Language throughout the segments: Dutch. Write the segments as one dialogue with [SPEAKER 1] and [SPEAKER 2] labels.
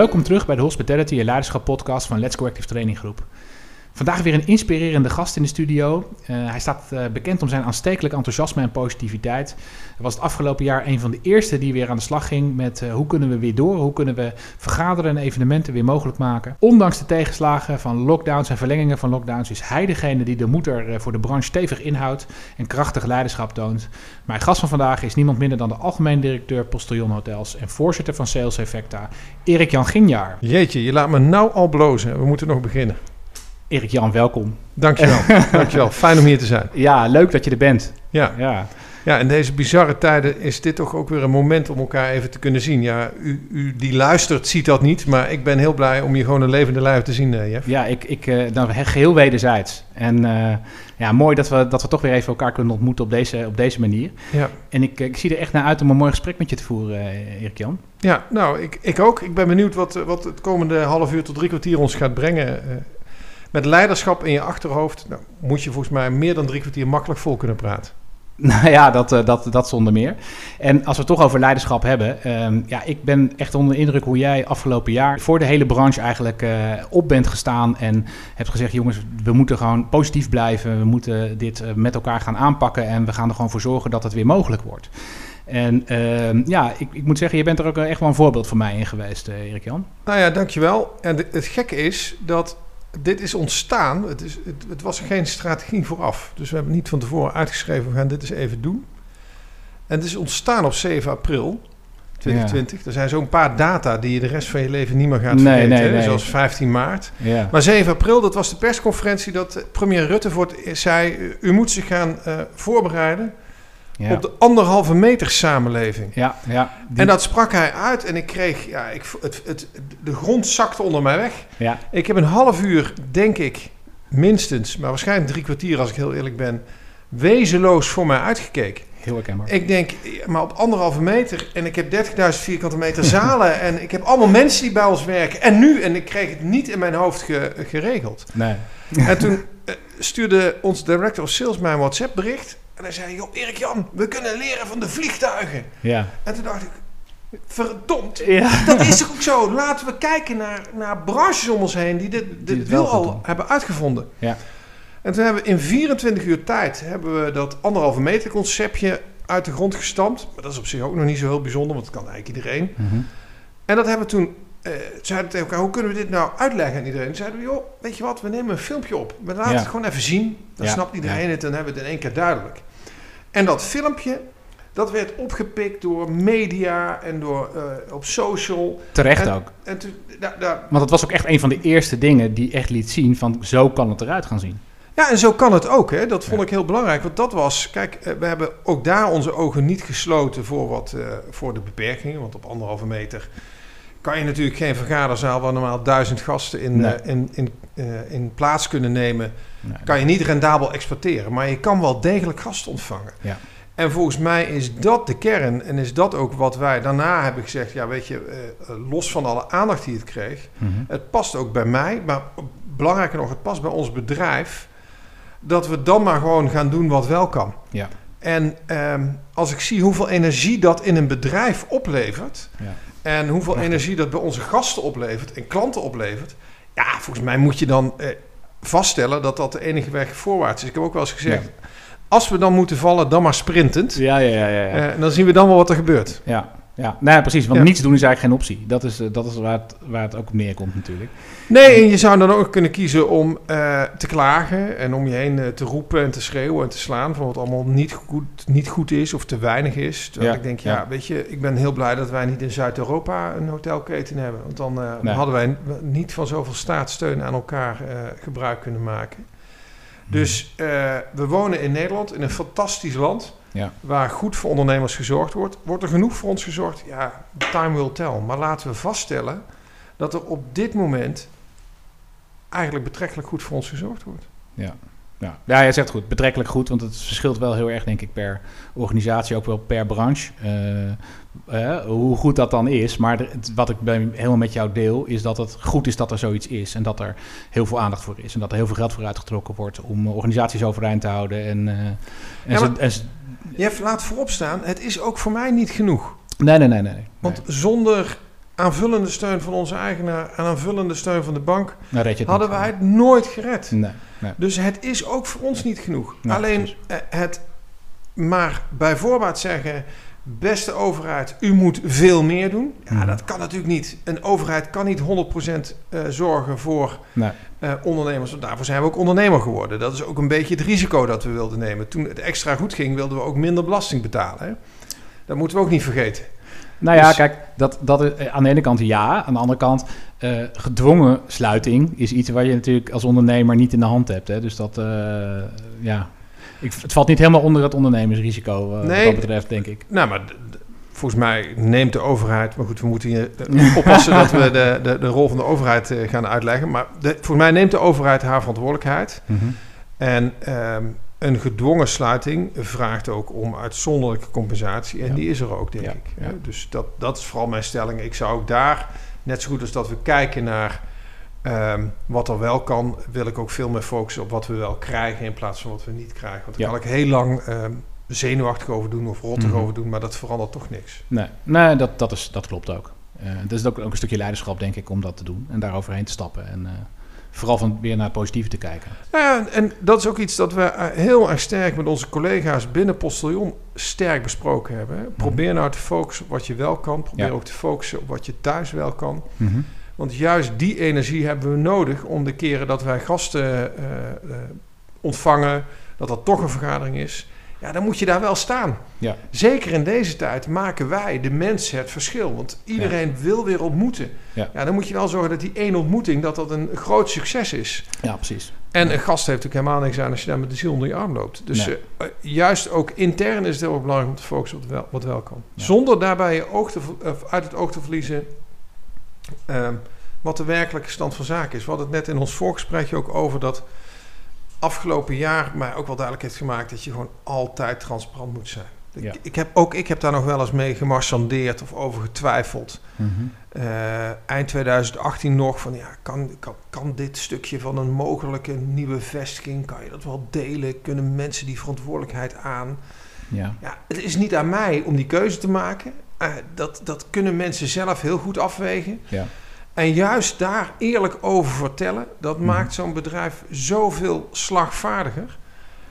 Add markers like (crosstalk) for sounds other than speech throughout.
[SPEAKER 1] Welkom terug bij de Hospitality en Leiderschap podcast van Let's Go Active Training Groep. Vandaag weer een inspirerende gast in de studio. Uh, hij staat uh, bekend om zijn aanstekelijk enthousiasme en positiviteit. Hij was het afgelopen jaar een van de eerste die weer aan de slag ging met uh, hoe kunnen we weer door, hoe kunnen we vergaderen en evenementen weer mogelijk maken. Ondanks de tegenslagen van lockdowns en verlengingen van lockdowns is hij degene die de moeder voor de branche stevig inhoudt en krachtig leiderschap toont. Mijn gast van vandaag is niemand minder dan de algemeen directeur Postillon Hotels en voorzitter van Sales Effecta, Erik Jan Ginjaar.
[SPEAKER 2] Jeetje, je laat me nou al blozen. We moeten nog beginnen.
[SPEAKER 1] Erik Jan, welkom.
[SPEAKER 2] Dankjewel. (laughs) Dankjewel. Fijn om hier te zijn.
[SPEAKER 1] Ja, leuk dat je er bent.
[SPEAKER 2] Ja. ja. Ja, in deze bizarre tijden is dit toch ook weer een moment om elkaar even te kunnen zien. Ja, u, u die luistert ziet dat niet, maar ik ben heel blij om je gewoon een levende lijf te zien, uh, Jeff.
[SPEAKER 1] Ja, ik, ik, uh, dan geheel wederzijds. En uh, ja, mooi dat we, dat we toch weer even elkaar kunnen ontmoeten op deze, op deze manier. Ja. En ik, ik zie er echt naar uit om een mooi gesprek met je te voeren, Erik-Jan.
[SPEAKER 2] Ja, nou, ik, ik ook. Ik ben benieuwd wat, wat het komende half uur tot drie kwartier ons gaat brengen met leiderschap in je achterhoofd nou, moet je volgens mij meer dan drie kwartier makkelijk vol kunnen praten. (laughs)
[SPEAKER 1] Nou ja, dat, eh, dat, dat zonder meer. En als we het toch over leiderschap hebben. Um, ja, ik ben echt onder de indruk hoe jij afgelopen jaar voor de hele branche eigenlijk uh, op bent gestaan. En hebt gezegd, jongens, we moeten gewoon positief blijven. We moeten dit uh, met elkaar gaan aanpakken. En we gaan er gewoon voor zorgen dat het weer mogelijk wordt. En uh, ja, ik, ik, moet zeggen, je bent er ook echt wel een voorbeeld voor mij in geweest, Erik-Jan.
[SPEAKER 2] Nou ja, dankjewel. En het gekke is dat dit is ontstaan. Het, is, het, het, was geen strategie vooraf. Dus we hebben niet van tevoren uitgeschreven: we gaan dit eens even doen. En het is ontstaan op 7 april 2020. Er zijn zo'n paar data die je de rest van je leven niet meer gaat nee, vergeten. Nee, nee. Zoals 15 maart. Ja. Maar 7 april, dat was de persconferentie dat premier Rutte voor het, zei: U moet zich gaan uh, voorbereiden ja. op de anderhalve meter samenleving. Ja, ja, En dat sprak hij uit en ik kreeg, ja, ik, het, het, de grond zakte onder mij weg. Ja. Ik heb een half uur, denk ik, minstens, maar waarschijnlijk drie kwartier als ik heel eerlijk ben, wezenloos voor mij uitgekeken.
[SPEAKER 1] Heel herkenbaar.
[SPEAKER 2] Ik denk, maar op anderhalve meter en ik heb 30.000 vierkante meter zalen en ik heb allemaal mensen die bij ons werken. En nu, en ik kreeg het niet in mijn hoofd geregeld. Nee. En toen uh, stuurde ons director of sales mij een WhatsApp bericht. En hij zei, joh, Erik Jan, we kunnen leren van de vliegtuigen. Ja. En toen dacht ik, verdomd, ja. dat is toch ook zo. Laten we kijken naar, naar branches om ons heen die dit, dit wiel al hebben uitgevonden. Ja. En toen hebben we in 24 uur tijd hebben we dat anderhalve meter conceptje uit de grond gestampt. Maar dat is op zich ook nog niet zo heel bijzonder, want dat kan eigenlijk iedereen. Mm -hmm. En dat hebben we toen uh, zeiden tegen elkaar, hoe kunnen we dit nou uitleggen aan iedereen? Zeiden we, joh, weet je wat, we nemen een filmpje op. We laten het gewoon even zien. Dan ja. snapt iedereen het en hebben we het in één keer duidelijk. En dat filmpje, dat werd opgepikt door media en door uh, op social.
[SPEAKER 1] Terecht ook. En da, da, Want het was ook echt een van de eerste dingen die echt liet zien van zo kan het eruit gaan zien.
[SPEAKER 2] Ja, en zo kan het ook. Hè. Dat vond ja. ik heel belangrijk. Want dat was, kijk, eh, we hebben ook daar onze ogen niet gesloten voor, wat, uh, voor de beperkingen. Want op anderhalve meter kan je natuurlijk geen vergaderzaal waar normaal duizend gasten in, nee. uh, in, in, uh, in plaats kunnen nemen. Nee, kan je niet rendabel exporteren, maar je kan wel degelijk gasten ontvangen. Ja. En volgens mij is dat de kern en is dat ook wat wij daarna hebben gezegd. Ja, weet je, uh, los van alle aandacht die het kreeg, mm -hmm. het past ook bij mij, maar belangrijker nog, het past bij ons bedrijf. Dat we dan maar gewoon gaan doen wat wel kan. Ja. En um, als ik zie hoeveel energie dat in een bedrijf oplevert. Ja en hoeveel energie dat bij onze gasten oplevert en klanten oplevert. Ja, volgens mij moet je dan eh, vaststellen dat dat de enige weg voorwaarts is. Ik heb ook wel eens gezegd, ja. als we dan moeten vallen, dan maar sprintend. Ja, ja, ja. ja, ja. Uh, dan zien we dan wel wat er gebeurt.
[SPEAKER 1] Ja, ja, nou ja, precies. Want ja. niets doen is eigenlijk geen optie. Dat is, dat is waar, het, waar het ook op neerkomt natuurlijk.
[SPEAKER 2] Nee, en je zou dan ook kunnen kiezen om uh, te klagen en om je heen uh, te roepen en te schreeuwen en te slaan van wat allemaal niet goed, niet goed is of te weinig is. Terwijl ja. ik denk, ja, weet je, ik ben heel blij dat wij niet in Zuid-Europa een hotelketen hebben. Want dan uh, nee. hadden wij niet van zoveel staatssteun aan elkaar gebruik kunnen maken. Dus we wonen in Nederland, in een fantastisch land. Ja. Waar goed voor ondernemers gezorgd wordt. Wordt er genoeg voor ons gezorgd? Ja, time will tell. Maar laten we vaststellen dat er op dit moment eigenlijk betrekkelijk goed voor ons gezorgd wordt.
[SPEAKER 1] Ja. Ja. ja, je zegt goed, betrekkelijk goed, want het verschilt wel heel erg, denk ik, per organisatie, ook wel per branche. Uh, uh, hoe goed dat dan is. Maar het, wat ik helemaal met jou deel, is dat het goed is dat er zoiets is. En dat er heel veel aandacht voor is. En dat er heel veel geld voor uitgetrokken wordt om organisaties overeind te houden. En, uh, en,
[SPEAKER 2] ja, maar, en Jeff, laat voorop staan, het is ook voor mij niet genoeg.
[SPEAKER 1] Nee, nee, nee. nee.
[SPEAKER 2] Want zonder aanvullende steun van onze eigenaar en aanvullende steun van de bank,
[SPEAKER 1] Nou, je
[SPEAKER 2] hadden wij het nooit gered.
[SPEAKER 1] Nee, nee.
[SPEAKER 2] Dus het is ook voor ons niet genoeg. Alleen
[SPEAKER 1] precies.
[SPEAKER 2] eh, het maar bij voorbaat zeggen, beste overheid, u moet veel meer doen. Ja,
[SPEAKER 1] Mhm.
[SPEAKER 2] dat kan natuurlijk niet. Een overheid kan niet 100% eh, zorgen voor
[SPEAKER 1] Nee.
[SPEAKER 2] eh, ondernemers. Daarvoor zijn we ook ondernemer geworden. Dat is ook een beetje het risico dat we wilden nemen. Toen het extra goed ging, wilden we ook minder belasting betalen. Hè? Dat moeten we ook niet vergeten.
[SPEAKER 1] Nou ja,
[SPEAKER 2] Dus-
[SPEAKER 1] kijk, dat, dat is, eh, aan de ene kant ja. Aan de andere kant, eh, gedwongen sluiting is iets waar je natuurlijk als ondernemer niet in de hand hebt. Hè? Dus dat, ja, ik, het valt niet helemaal onder het ondernemersrisico eh,
[SPEAKER 2] Nee.
[SPEAKER 1] wat dat betreft, denk ik.
[SPEAKER 2] Nou, maar volgens mij neemt de overheid... Maar goed, we moeten hier eh, (laughs) oppassen dat we de, de, de rol van de overheid eh, gaan uitleggen. Maar de, volgens mij neemt de overheid haar verantwoordelijkheid. En ehm, een gedwongen sluiting vraagt ook om uitzonderlijke compensatie. En
[SPEAKER 1] Ja.
[SPEAKER 2] die is er ook, denk
[SPEAKER 1] Ja,
[SPEAKER 2] ik.
[SPEAKER 1] ja.
[SPEAKER 2] Dus dat, dat is vooral mijn stelling. Ik zou ook daar, net zo goed als dat we kijken naar ehm, wat er wel kan, wil ik ook veel meer focussen op wat we wel krijgen in plaats van wat we niet krijgen. Want daar
[SPEAKER 1] Ja.
[SPEAKER 2] kan ik heel lang ehm, zenuwachtig over doen of rottig
[SPEAKER 1] Mhm.
[SPEAKER 2] over doen, maar dat verandert toch niks.
[SPEAKER 1] Nee, nee dat, dat, is, dat klopt ook. Eh het is ook, ook een stukje leiderschap, denk ik, om dat te doen. En daar overheen te stappen. En eh, vooral van weer naar het positieve te kijken.
[SPEAKER 2] Nou ja, en dat is ook iets dat we eh, heel erg sterk met onze collega's binnen Postillon sterk besproken hebben. hè. Probeer nou te focussen op wat je wel kan. Probeer
[SPEAKER 1] Ja.
[SPEAKER 2] ook te focussen op wat je thuis wel kan. Want juist die energie hebben we nodig om de keren dat wij gasten eh, eh, ontvangen, dat dat toch een vergadering is. Ja, dan moet je daar wel staan.
[SPEAKER 1] Ja.
[SPEAKER 2] Zeker in deze tijd maken wij, de mensen, het verschil. Want iedereen wil weer ontmoeten.
[SPEAKER 1] Ja.
[SPEAKER 2] dan moet je wel zorgen dat die één ontmoeting dat dat een groot succes is.
[SPEAKER 1] Ja, precies.
[SPEAKER 2] En een gast heeft ook helemaal niks aan als je daar met de ziel onder je arm loopt. Dus
[SPEAKER 1] Nee.
[SPEAKER 2] eh, juist ook intern is het heel belangrijk om te focussen op wat wel, kan. Zonder daarbij je oog te, uit het oog te verliezen ehm, wat de werkelijke stand van zaken is. We hadden het net in ons voorgesprekje ook over dat afgelopen jaar mij ook wel duidelijk heeft gemaakt dat je gewoon altijd transparant moet zijn. Ik-
[SPEAKER 1] Ja.
[SPEAKER 2] Ik heb, ook ik heb daar nog wel eens mee gemarchandeerd of over getwijfeld. Eh, eind 2018 nog van ja, kan, kan, kan dit stukje van een mogelijke nieuwe vestiging, kan je dat wel delen? Kunnen mensen die verantwoordelijkheid aan?
[SPEAKER 1] Ja.
[SPEAKER 2] Ja, het is niet aan mij om die keuze te maken. Eh, dat, dat kunnen mensen zelf heel goed afwegen.
[SPEAKER 1] Ja.
[SPEAKER 2] En juist daar eerlijk over vertellen, dat
[SPEAKER 1] Mhm.
[SPEAKER 2] maakt zo'n bedrijf zoveel slagvaardiger.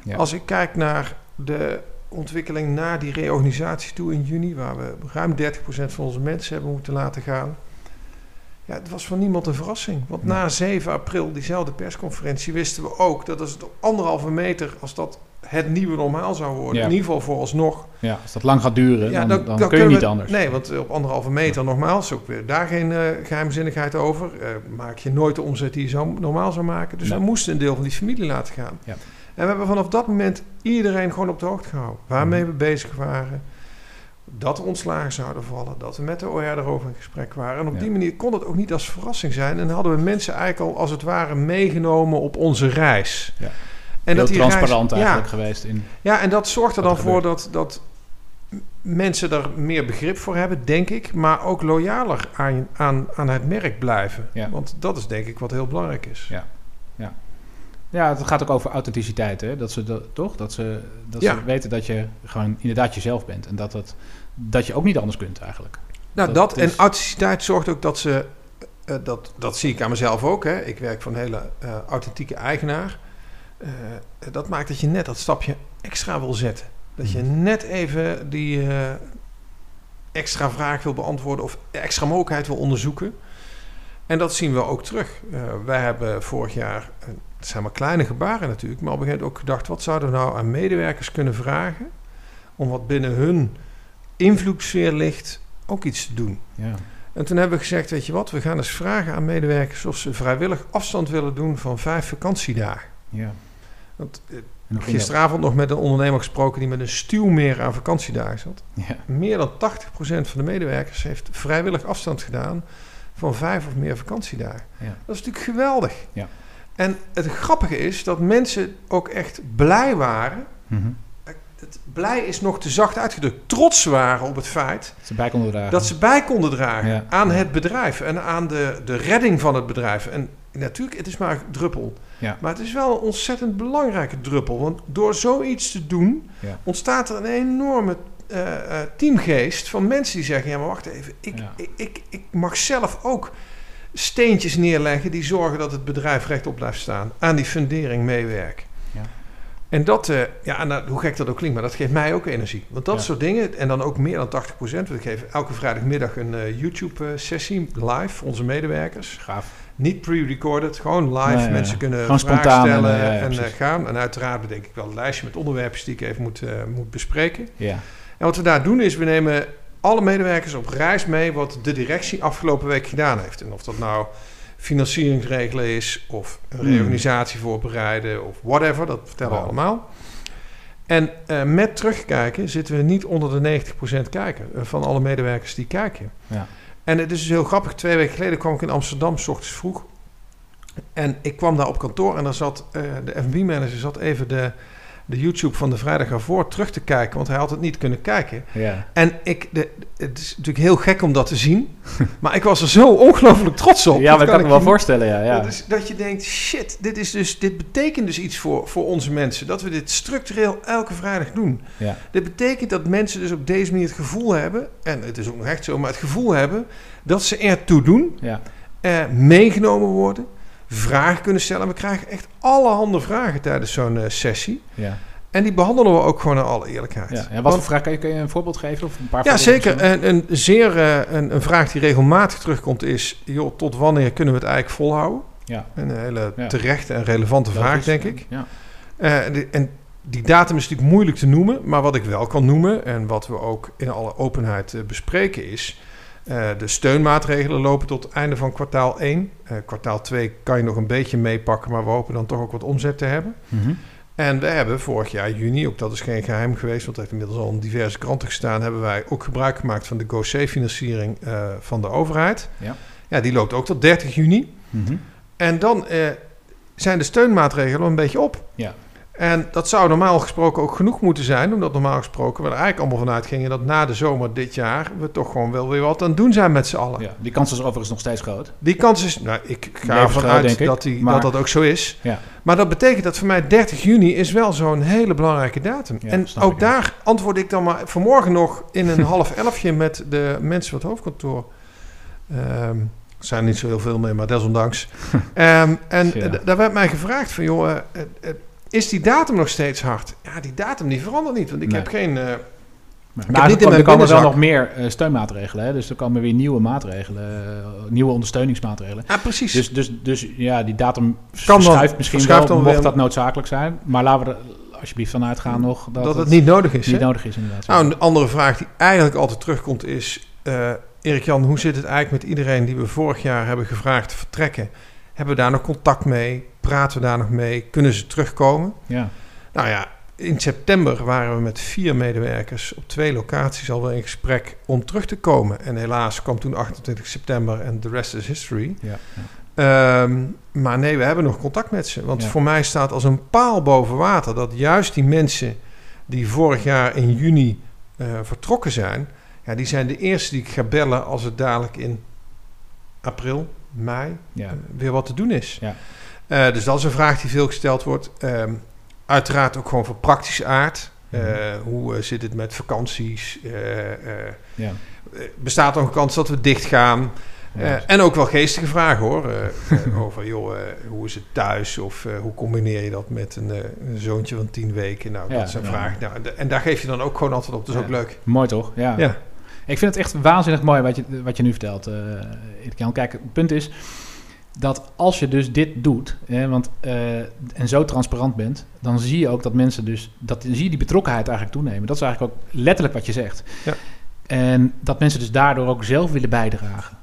[SPEAKER 1] Ja.
[SPEAKER 2] Als ik kijk naar de ontwikkeling na die reorganisatie toe in juni, waar we ruim 30% van onze mensen hebben moeten laten gaan. Ja, het was voor niemand een verrassing. Want
[SPEAKER 1] Nee.
[SPEAKER 2] na 7 april, diezelfde persconferentie, wisten we ook dat als het op anderhalve meter, als dat het nieuwe normaal zou worden,
[SPEAKER 1] Ja.
[SPEAKER 2] in ieder geval vooralsnog,
[SPEAKER 1] ja, als dat lang gaat duren,
[SPEAKER 2] ja,
[SPEAKER 1] dan, dan, kun je niet
[SPEAKER 2] we-
[SPEAKER 1] anders.
[SPEAKER 2] Nee, want op anderhalve meter, nogmaals, ook weer daar geen eh, geheimzinnigheid over. Eh, maak je nooit de omzet die je zou, normaal zou maken. Dus
[SPEAKER 1] Nee.
[SPEAKER 2] we moesten een deel van die familie laten gaan.
[SPEAKER 1] Ja.
[SPEAKER 2] En we hebben vanaf dat moment iedereen gewoon op de hoogte gehouden. Waarmee we bezig waren. Dat er ontslagen zouden vallen. Dat we met de OR erover in gesprek waren. En op
[SPEAKER 1] Ja.
[SPEAKER 2] die manier kon het ook niet als verrassing zijn. En hadden we mensen eigenlijk al als het ware meegenomen op onze reis.
[SPEAKER 1] Ja.
[SPEAKER 2] En die reis-
[SPEAKER 1] transparant
[SPEAKER 2] ja,
[SPEAKER 1] eigenlijk geweest in...
[SPEAKER 2] ja, en dat zorgt er dan voor dat, dat mensen er meer begrip voor hebben, denk ik. Maar ook loyaler aan, aan, aan het merk blijven.
[SPEAKER 1] Ja.
[SPEAKER 2] Want dat is denk ik wat heel belangrijk is.
[SPEAKER 1] Ja. Ja, het gaat ook over authenticiteit, hè? Dat ze dat, toch? Dat ze, dat
[SPEAKER 2] Ja.
[SPEAKER 1] ze weten dat je gewoon inderdaad jezelf bent. En dat, dat, dat je ook niet anders kunt eigenlijk.
[SPEAKER 2] Nou,
[SPEAKER 1] Dat
[SPEAKER 2] dat,
[SPEAKER 1] is-
[SPEAKER 2] en authenticiteit zorgt ook dat ze... eh, dat, dat zie ik aan mezelf ook. Hè. Ik werk voor een hele eh, authentieke eigenaar. Eh, dat maakt dat je net dat stapje extra wil zetten. Dat je
[SPEAKER 1] Mhm.
[SPEAKER 2] net even die eh, extra vraag wil beantwoorden... of extra mogelijkheid wil onderzoeken. En dat zien we ook terug. Eh, wij hebben vorig jaar... het zijn maar kleine gebaren natuurlijk... maar op een gegeven moment ook gedacht... wat zouden we nou aan medewerkers kunnen vragen... om wat binnen hun invloedssfeer ligt ook iets te doen.
[SPEAKER 1] Ja.
[SPEAKER 2] En toen hebben we gezegd, weet je wat, we gaan eens vragen aan medewerkers of ze vrijwillig afstand willen doen van vijf vakantiedagen.
[SPEAKER 1] ja.
[SPEAKER 2] Want
[SPEAKER 1] dat?
[SPEAKER 2] gisteravond nog met een ondernemer gesproken die met een stuw meer aan vakantiedagen zat.
[SPEAKER 1] Ja.
[SPEAKER 2] Meer dan 80% van de medewerkers heeft vrijwillig afstand gedaan van vijf of meer vakantiedagen.
[SPEAKER 1] Ja.
[SPEAKER 2] Dat is natuurlijk geweldig.
[SPEAKER 1] Ja.
[SPEAKER 2] En het grappige is dat mensen ook echt blij waren.
[SPEAKER 1] Mhm.
[SPEAKER 2] Het blij is nog te zacht uitgedrukt. Trots waren op het feit
[SPEAKER 1] Dat ze bij konden dragen.
[SPEAKER 2] dat ze bij konden dragen
[SPEAKER 1] Ja.
[SPEAKER 2] aan het bedrijf en aan de, de redding van het bedrijf. En natuurlijk, het is maar een druppel.
[SPEAKER 1] Ja.
[SPEAKER 2] Maar het is wel een ontzettend belangrijke druppel. Want door zoiets te doen,
[SPEAKER 1] Ja.
[SPEAKER 2] ontstaat er een enorme eh, eh, teamgeest van mensen die zeggen: ja, maar wacht even, ik,
[SPEAKER 1] Ja.
[SPEAKER 2] ik, ik, ik mag zelf ook steentjes neerleggen die zorgen dat het bedrijf rechtop blijft staan. Aan die fundering meewerken.
[SPEAKER 1] Ja.
[SPEAKER 2] En dat, eh, ja, nou, hoe gek dat ook klinkt, maar dat geeft mij ook energie. Want dat soort dingen, en dan ook meer dan 80%. Want ik geef elke vrijdagmiddag een YouTube-sessie live voor onze medewerkers.
[SPEAKER 1] Gaaf.
[SPEAKER 2] Niet pre-recorded, gewoon live.
[SPEAKER 1] Nee,
[SPEAKER 2] Mensen kunnen
[SPEAKER 1] Gewoon
[SPEAKER 2] vragen
[SPEAKER 1] spontaan
[SPEAKER 2] stellen
[SPEAKER 1] eh, ja,
[SPEAKER 2] en, eh, gaan. En uiteraard bedenk ik wel een lijstje met onderwerpen die ik even moet, eh, moet bespreken.
[SPEAKER 1] Ja.
[SPEAKER 2] En wat we daar doen is, we nemen alle medewerkers op reis mee wat de directie afgelopen week gedaan heeft. En of dat nou financieringsregelen is, of een
[SPEAKER 1] Hmm.
[SPEAKER 2] reorganisatie voorbereiden, of whatever, dat vertellen we allemaal. En met terugkijken zitten we niet onder de 90% kijken van alle medewerkers die kijken.
[SPEAKER 1] Ja.
[SPEAKER 2] En het is dus heel grappig. Twee weken geleden kwam ik in Amsterdam, s ochtends vroeg. En ik kwam daar op kantoor en daar zat eh, de F&B-manager zat even de, de YouTube van de vrijdag ervoor terug te kijken, want hij had het niet kunnen kijken.
[SPEAKER 1] Ja.
[SPEAKER 2] En ik, de, het is natuurlijk heel gek om dat te zien, (laughs) maar ik was er zo ongelooflijk trots op.
[SPEAKER 1] ja,
[SPEAKER 2] Dat
[SPEAKER 1] maar dat kan ik me wel voorstellen, ja. ja.
[SPEAKER 2] dat, is, dat je denkt, shit, dit, is dus, dit betekent dus iets voor, voor onze mensen. Dat we dit structureel elke vrijdag doen.
[SPEAKER 1] Ja.
[SPEAKER 2] Dit betekent dat mensen dus op deze manier het gevoel hebben... en het is ook nog echt zo, maar het gevoel hebben... dat ze ertoe doen,
[SPEAKER 1] Ja.
[SPEAKER 2] eh, meegenomen worden... vragen kunnen stellen. We krijgen echt allerhande vragen tijdens zo'n eh, sessie.
[SPEAKER 1] Ja.
[SPEAKER 2] En die behandelen we ook gewoon in alle eerlijkheid.
[SPEAKER 1] Ja. ja, wat
[SPEAKER 2] Want-
[SPEAKER 1] voor vraag kan je, kun je een voorbeeld geven? Of een paar
[SPEAKER 2] ja, zeker.
[SPEAKER 1] misschien?
[SPEAKER 2] En een, zeer, eh, een, een vraag die regelmatig terugkomt is... joh, tot wanneer kunnen we het eigenlijk volhouden?
[SPEAKER 1] Ja.
[SPEAKER 2] Een hele
[SPEAKER 1] Ja.
[SPEAKER 2] terechte en relevante vraag, denk ik.
[SPEAKER 1] Ja.
[SPEAKER 2] Eh, de- en die datum is natuurlijk moeilijk te noemen, maar wat ik wel kan noemen en wat we ook in alle openheid bespreken is. Eh, de steunmaatregelen lopen tot het einde van kwartaal 1. Eh, kwartaal 2 kan je nog een beetje meepakken, maar we hopen dan toch ook wat omzet te hebben.
[SPEAKER 1] Mhm.
[SPEAKER 2] En we hebben vorig jaar juni, ook dat is geen geheim geweest, want het heeft inmiddels al in diverse kranten gestaan, hebben wij ook gebruik gemaakt van de GoC-financiering eh, van de overheid.
[SPEAKER 1] Ja.
[SPEAKER 2] ja, die loopt ook tot 30 juni.
[SPEAKER 1] Mhm.
[SPEAKER 2] En dan zijn de steunmaatregelen een beetje op.
[SPEAKER 1] Ja.
[SPEAKER 2] En dat zou normaal gesproken ook genoeg moeten zijn, omdat normaal gesproken we er eigenlijk allemaal vanuit gingen dat na de zomer dit jaar we toch gewoon wel weer wat aan het doen zijn met z'n allen.
[SPEAKER 1] ja. Die kans is overigens nog steeds groot.
[SPEAKER 2] Die kans is, nou, ik ga ervan uit dat, die,
[SPEAKER 1] maar-
[SPEAKER 2] dat dat ook zo is.
[SPEAKER 1] Ja.
[SPEAKER 2] Maar dat betekent dat voor mij 30 juni is wel zo'n hele belangrijke datum.
[SPEAKER 1] Ja,
[SPEAKER 2] en ook
[SPEAKER 1] ik,
[SPEAKER 2] daar antwoord ik dan maar vanmorgen nog in een (laughs) half elfje met de mensen van het hoofdkantoor. Ehm, er zijn niet zo heel veel mee, maar desondanks. (laughs) Ehm, en
[SPEAKER 1] Ja.
[SPEAKER 2] daar werd mij gevraagd van, joh, eh, eh, eh, is die datum nog steeds hard? Ja, die datum die verandert niet, want ik
[SPEAKER 1] Nee.
[SPEAKER 2] heb geen... eh,
[SPEAKER 1] Maar
[SPEAKER 2] heb
[SPEAKER 1] nou,
[SPEAKER 2] niet
[SPEAKER 1] er,
[SPEAKER 2] in
[SPEAKER 1] komen- er wel nog meer eh, steunmaatregelen. Hè? Dus er komen weer nieuwe maatregelen, eh, nieuwe ondersteuningsmaatregelen.
[SPEAKER 2] ja, precies.
[SPEAKER 1] Dus, dus, dus ja, die datum
[SPEAKER 2] dan-
[SPEAKER 1] verschuift misschien
[SPEAKER 2] verschuift
[SPEAKER 1] wel,
[SPEAKER 2] dan
[SPEAKER 1] mocht
[SPEAKER 2] weer-
[SPEAKER 1] dat noodzakelijk zijn. Maar laten we er alsjeblieft vanuit gaan nog dat,
[SPEAKER 2] dat, het niet nodig is.
[SPEAKER 1] niet nodig is inderdaad.
[SPEAKER 2] Nou, een andere vraag die eigenlijk altijd terugkomt is... eh Erik-Jan, hoe zit het eigenlijk met iedereen die we vorig jaar hebben gevraagd te vertrekken? Hebben we daar nog contact mee? Praten we daar nog mee? Kunnen ze terugkomen?
[SPEAKER 1] ja.
[SPEAKER 2] Nou ja, in september waren we met vier medewerkers op twee locaties alweer in gesprek om terug te komen. En helaas kwam toen 28 september en the rest is history.
[SPEAKER 1] Ja, ja.
[SPEAKER 2] Ehm, maar nee, we hebben nog contact met ze. Want
[SPEAKER 1] Ja.
[SPEAKER 2] voor mij staat als een paal boven water dat juist die mensen die vorig jaar in juni eh, vertrokken zijn, ja, die zijn de eerste die ik ga bellen als het dadelijk in april, mei eh, weer wat te doen is.
[SPEAKER 1] Ja.
[SPEAKER 2] Eh, dus dat is een vraag die veel gesteld wordt. Ehm, uiteraard ook gewoon van praktische aard. Eh,
[SPEAKER 1] Mhm.
[SPEAKER 2] hoe eh, zit het met vakanties? Eh, eh,
[SPEAKER 1] ja.
[SPEAKER 2] eh, bestaat er een kans dat we dicht gaan?
[SPEAKER 1] Ja.
[SPEAKER 2] Eh, en ook wel geestige vragen hoor. Eh, eh, (laughs) over joh, eh, hoe is het thuis? Of eh, hoe combineer je dat met een, eh, een zoontje van tien weken? Nou,
[SPEAKER 1] Ja,
[SPEAKER 2] dat zijn vragen. Nou, en daar geef je dan ook gewoon antwoord op. Dat is ook leuk.
[SPEAKER 1] Mooi toch? Ja.
[SPEAKER 2] Ja.
[SPEAKER 1] Ik vind het echt waanzinnig mooi wat je, wat je nu vertelt. eh Erik-Jan. Kijk, het punt is dat als je dus dit doet, hè, want, eh, en zo transparant bent, dan zie je ook dat mensen dus, dat, dan zie je die betrokkenheid eigenlijk toenemen. Dat is eigenlijk ook letterlijk wat je zegt.
[SPEAKER 2] Ja.
[SPEAKER 1] En dat mensen dus daardoor ook zelf willen bijdragen.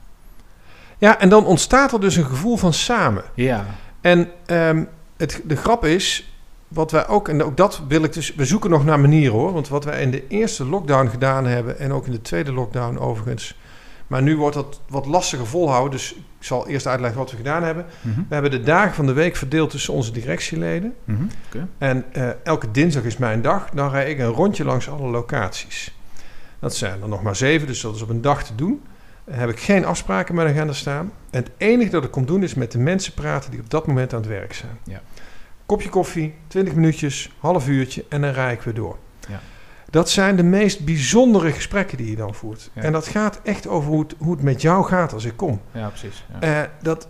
[SPEAKER 2] ja, en dan ontstaat er dus een gevoel van samen.
[SPEAKER 1] Ja,
[SPEAKER 2] En ehm, het, de grap is, wat wij ook, en ook dat wil ik dus, we zoeken nog naar manieren hoor. Want wat wij in de eerste lockdown gedaan hebben, en ook in de tweede lockdown overigens. Maar nu wordt dat wat lastiger volhouden, dus zal eerst uitleggen wat we gedaan hebben.
[SPEAKER 1] Mhm.
[SPEAKER 2] We hebben de dagen van de week verdeeld tussen onze directieleden.
[SPEAKER 1] Mhm.
[SPEAKER 2] En eh, elke dinsdag is mijn dag. Dan rijd ik een rondje langs alle locaties. Dat zijn er nog maar zeven, dus dat is op een dag te doen. Dan heb ik geen afspraken met de agenda staan. En het enige dat ik kom doen is met de mensen praten die op dat moment aan het werk zijn.
[SPEAKER 1] Ja.
[SPEAKER 2] Kopje koffie, 20 minuutjes, half uurtje en dan rijd ik weer door.
[SPEAKER 1] Ja.
[SPEAKER 2] Dat zijn de meest bijzondere gesprekken die je dan voert.
[SPEAKER 1] Ja.
[SPEAKER 2] En dat gaat echt over hoe het, hoe het met jou gaat als ik kom.
[SPEAKER 1] Ja, precies. Ja.
[SPEAKER 2] Eh, dat,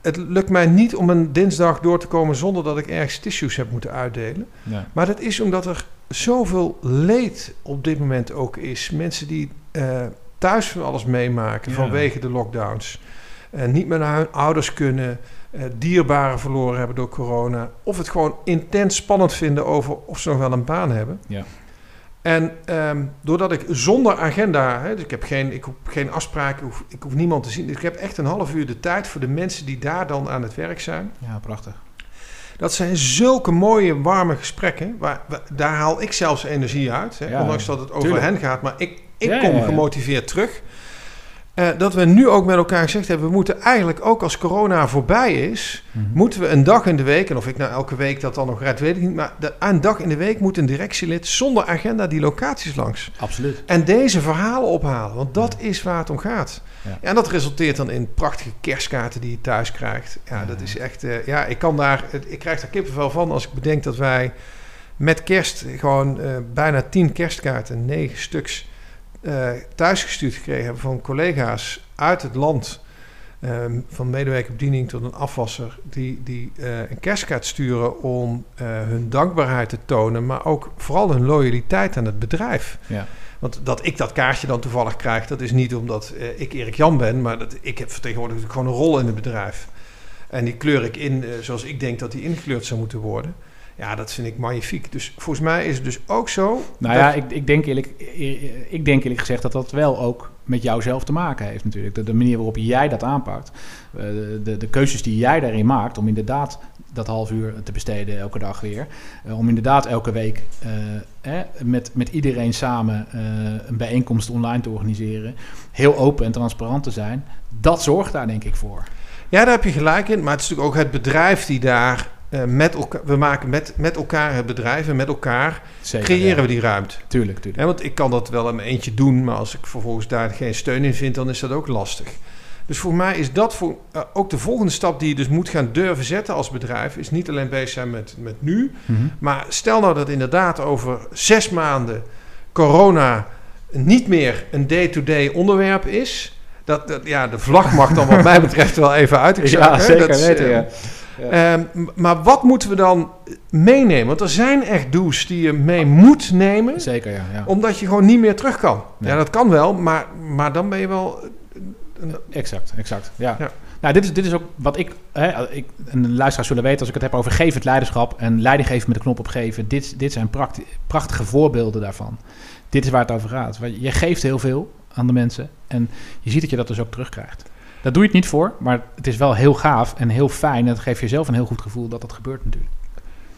[SPEAKER 2] het lukt mij niet om een dinsdag door te komen zonder dat ik ergens tissues heb moeten uitdelen.
[SPEAKER 1] Ja.
[SPEAKER 2] Maar dat is omdat er zoveel leed op dit moment ook is. Mensen die eh, thuis van alles meemaken vanwege de lockdowns. Eh, niet meer naar hun ouders kunnen. dierbaren verloren hebben door corona. Of het gewoon intens spannend vinden over of ze nog wel een baan hebben.
[SPEAKER 1] Ja.
[SPEAKER 2] En ehm, doordat ik zonder agenda, hè, dus ik heb geen, ik hoef geen afspraken, ik hoef, ik hoef niemand te zien. Dus ik heb echt een half uur de tijd voor de mensen die daar dan aan het werk zijn.
[SPEAKER 1] ja, prachtig.
[SPEAKER 2] Dat zijn zulke mooie, warme gesprekken. Waar, waar- daar haal ik zelfs energie uit. Hè,
[SPEAKER 1] Ja,
[SPEAKER 2] ondanks dat het over
[SPEAKER 1] tuurlijk.
[SPEAKER 2] hen gaat. Maar ik, ik
[SPEAKER 1] Ja,
[SPEAKER 2] kom
[SPEAKER 1] ja.
[SPEAKER 2] gemotiveerd terug. Eh, dat we nu ook met elkaar gezegd hebben... we moeten eigenlijk ook als corona voorbij is...
[SPEAKER 1] Mhm.
[SPEAKER 2] moeten we een dag in de week... en of ik nou elke week dat dan nog red, weet ik niet... maar de, een dag in de week moet een directielid zonder agenda die locaties langs.
[SPEAKER 1] Absoluut.
[SPEAKER 2] En deze verhalen ophalen. Want dat is waar het om gaat.
[SPEAKER 1] Ja.
[SPEAKER 2] En dat resulteert dan in prachtige kerstkaarten die je thuis krijgt. Ja,
[SPEAKER 1] Ja.
[SPEAKER 2] dat is echt... eh, ja, ik kan daar... Ik krijg daar kippenvel van als ik bedenk dat wij met kerst gewoon eh, bijna tien kerstkaarten, negen stuks, eh thuisgestuurd gekregen hebben van collega's uit het land. ehm, van medewerkerbediening tot een afwasser, die, die eh, een kerstkaart sturen om eh, hun dankbaarheid te tonen, maar ook vooral hun loyaliteit aan het bedrijf.
[SPEAKER 1] Ja.
[SPEAKER 2] Want dat ik dat kaartje dan toevallig krijg, dat is niet omdat ik Erik Jan ben, maar dat, ik heb vertegenwoordig gewoon een rol in het bedrijf. En die kleur ik in zoals ik denk dat die ingekleurd zou moeten worden. Ja, dat vind ik magnifiek. Dus volgens mij is het dus ook zo.
[SPEAKER 1] Nou ja, ik, ik, denk eerlijk, ik denk eerlijk gezegd dat dat wel ook met jouzelf te maken heeft natuurlijk. De, de manier waarop jij dat aanpakt. eh, De, de, de keuzes die jij daarin maakt om inderdaad dat half uur te besteden elke dag weer. Eh, om inderdaad elke week eh, eh, met, met iedereen samen eh, een bijeenkomst online te organiseren. Heel open en transparant te zijn. Dat zorgt daar denk ik voor.
[SPEAKER 2] Ja, daar heb je gelijk in. Maar het is natuurlijk ook het bedrijf die daar eh, met elkaar... We maken met, met elkaar het bedrijf en met elkaar
[SPEAKER 1] Zeker,
[SPEAKER 2] creëren
[SPEAKER 1] ja.
[SPEAKER 2] we die ruimte.
[SPEAKER 1] Tuurlijk, tuurlijk.
[SPEAKER 2] Ja, want ik kan dat wel in mijn eentje doen, maar als ik vervolgens daar geen steun in vind, dan is dat ook lastig. Dus voor mij is dat voor, eh, ook de volgende stap die je dus moet gaan durven zetten als bedrijf, is niet alleen bezig zijn met, met nu,
[SPEAKER 1] Mhm.
[SPEAKER 2] maar stel nou dat inderdaad over zes maanden corona niet meer een day-to-day onderwerp is. Dat, dat, ja, de vlag mag dan wat (laughs) mij betreft wel even uit. Ik
[SPEAKER 1] Ja, zeker
[SPEAKER 2] dat is,
[SPEAKER 1] weten,
[SPEAKER 2] eh,
[SPEAKER 1] ja.
[SPEAKER 2] Ehm, maar wat moeten we dan meenemen? Want er zijn echt do's die je mee moet nemen
[SPEAKER 1] Zeker, ja. ja.
[SPEAKER 2] omdat je gewoon niet meer terug kan.
[SPEAKER 1] Nee.
[SPEAKER 2] Ja, dat kan wel, maar, maar dan ben je wel... een-
[SPEAKER 1] Exact, exact. Ja.
[SPEAKER 2] Ja.
[SPEAKER 1] Nou, dit is, dit is ook wat ik, hè, ik... En de luisteraars zullen weten, als ik het heb over gevend leiderschap... en leiding geven met de knop op geven... dit, dit zijn prachti- prachtige voorbeelden daarvan. Dit is waar het over gaat. Je geeft heel veel aan de mensen... en je ziet dat je dat dus ook terugkrijgt. Daar doe je het niet voor, maar het is wel heel gaaf en heel fijn... en het geeft jezelf een heel goed gevoel dat dat gebeurt natuurlijk.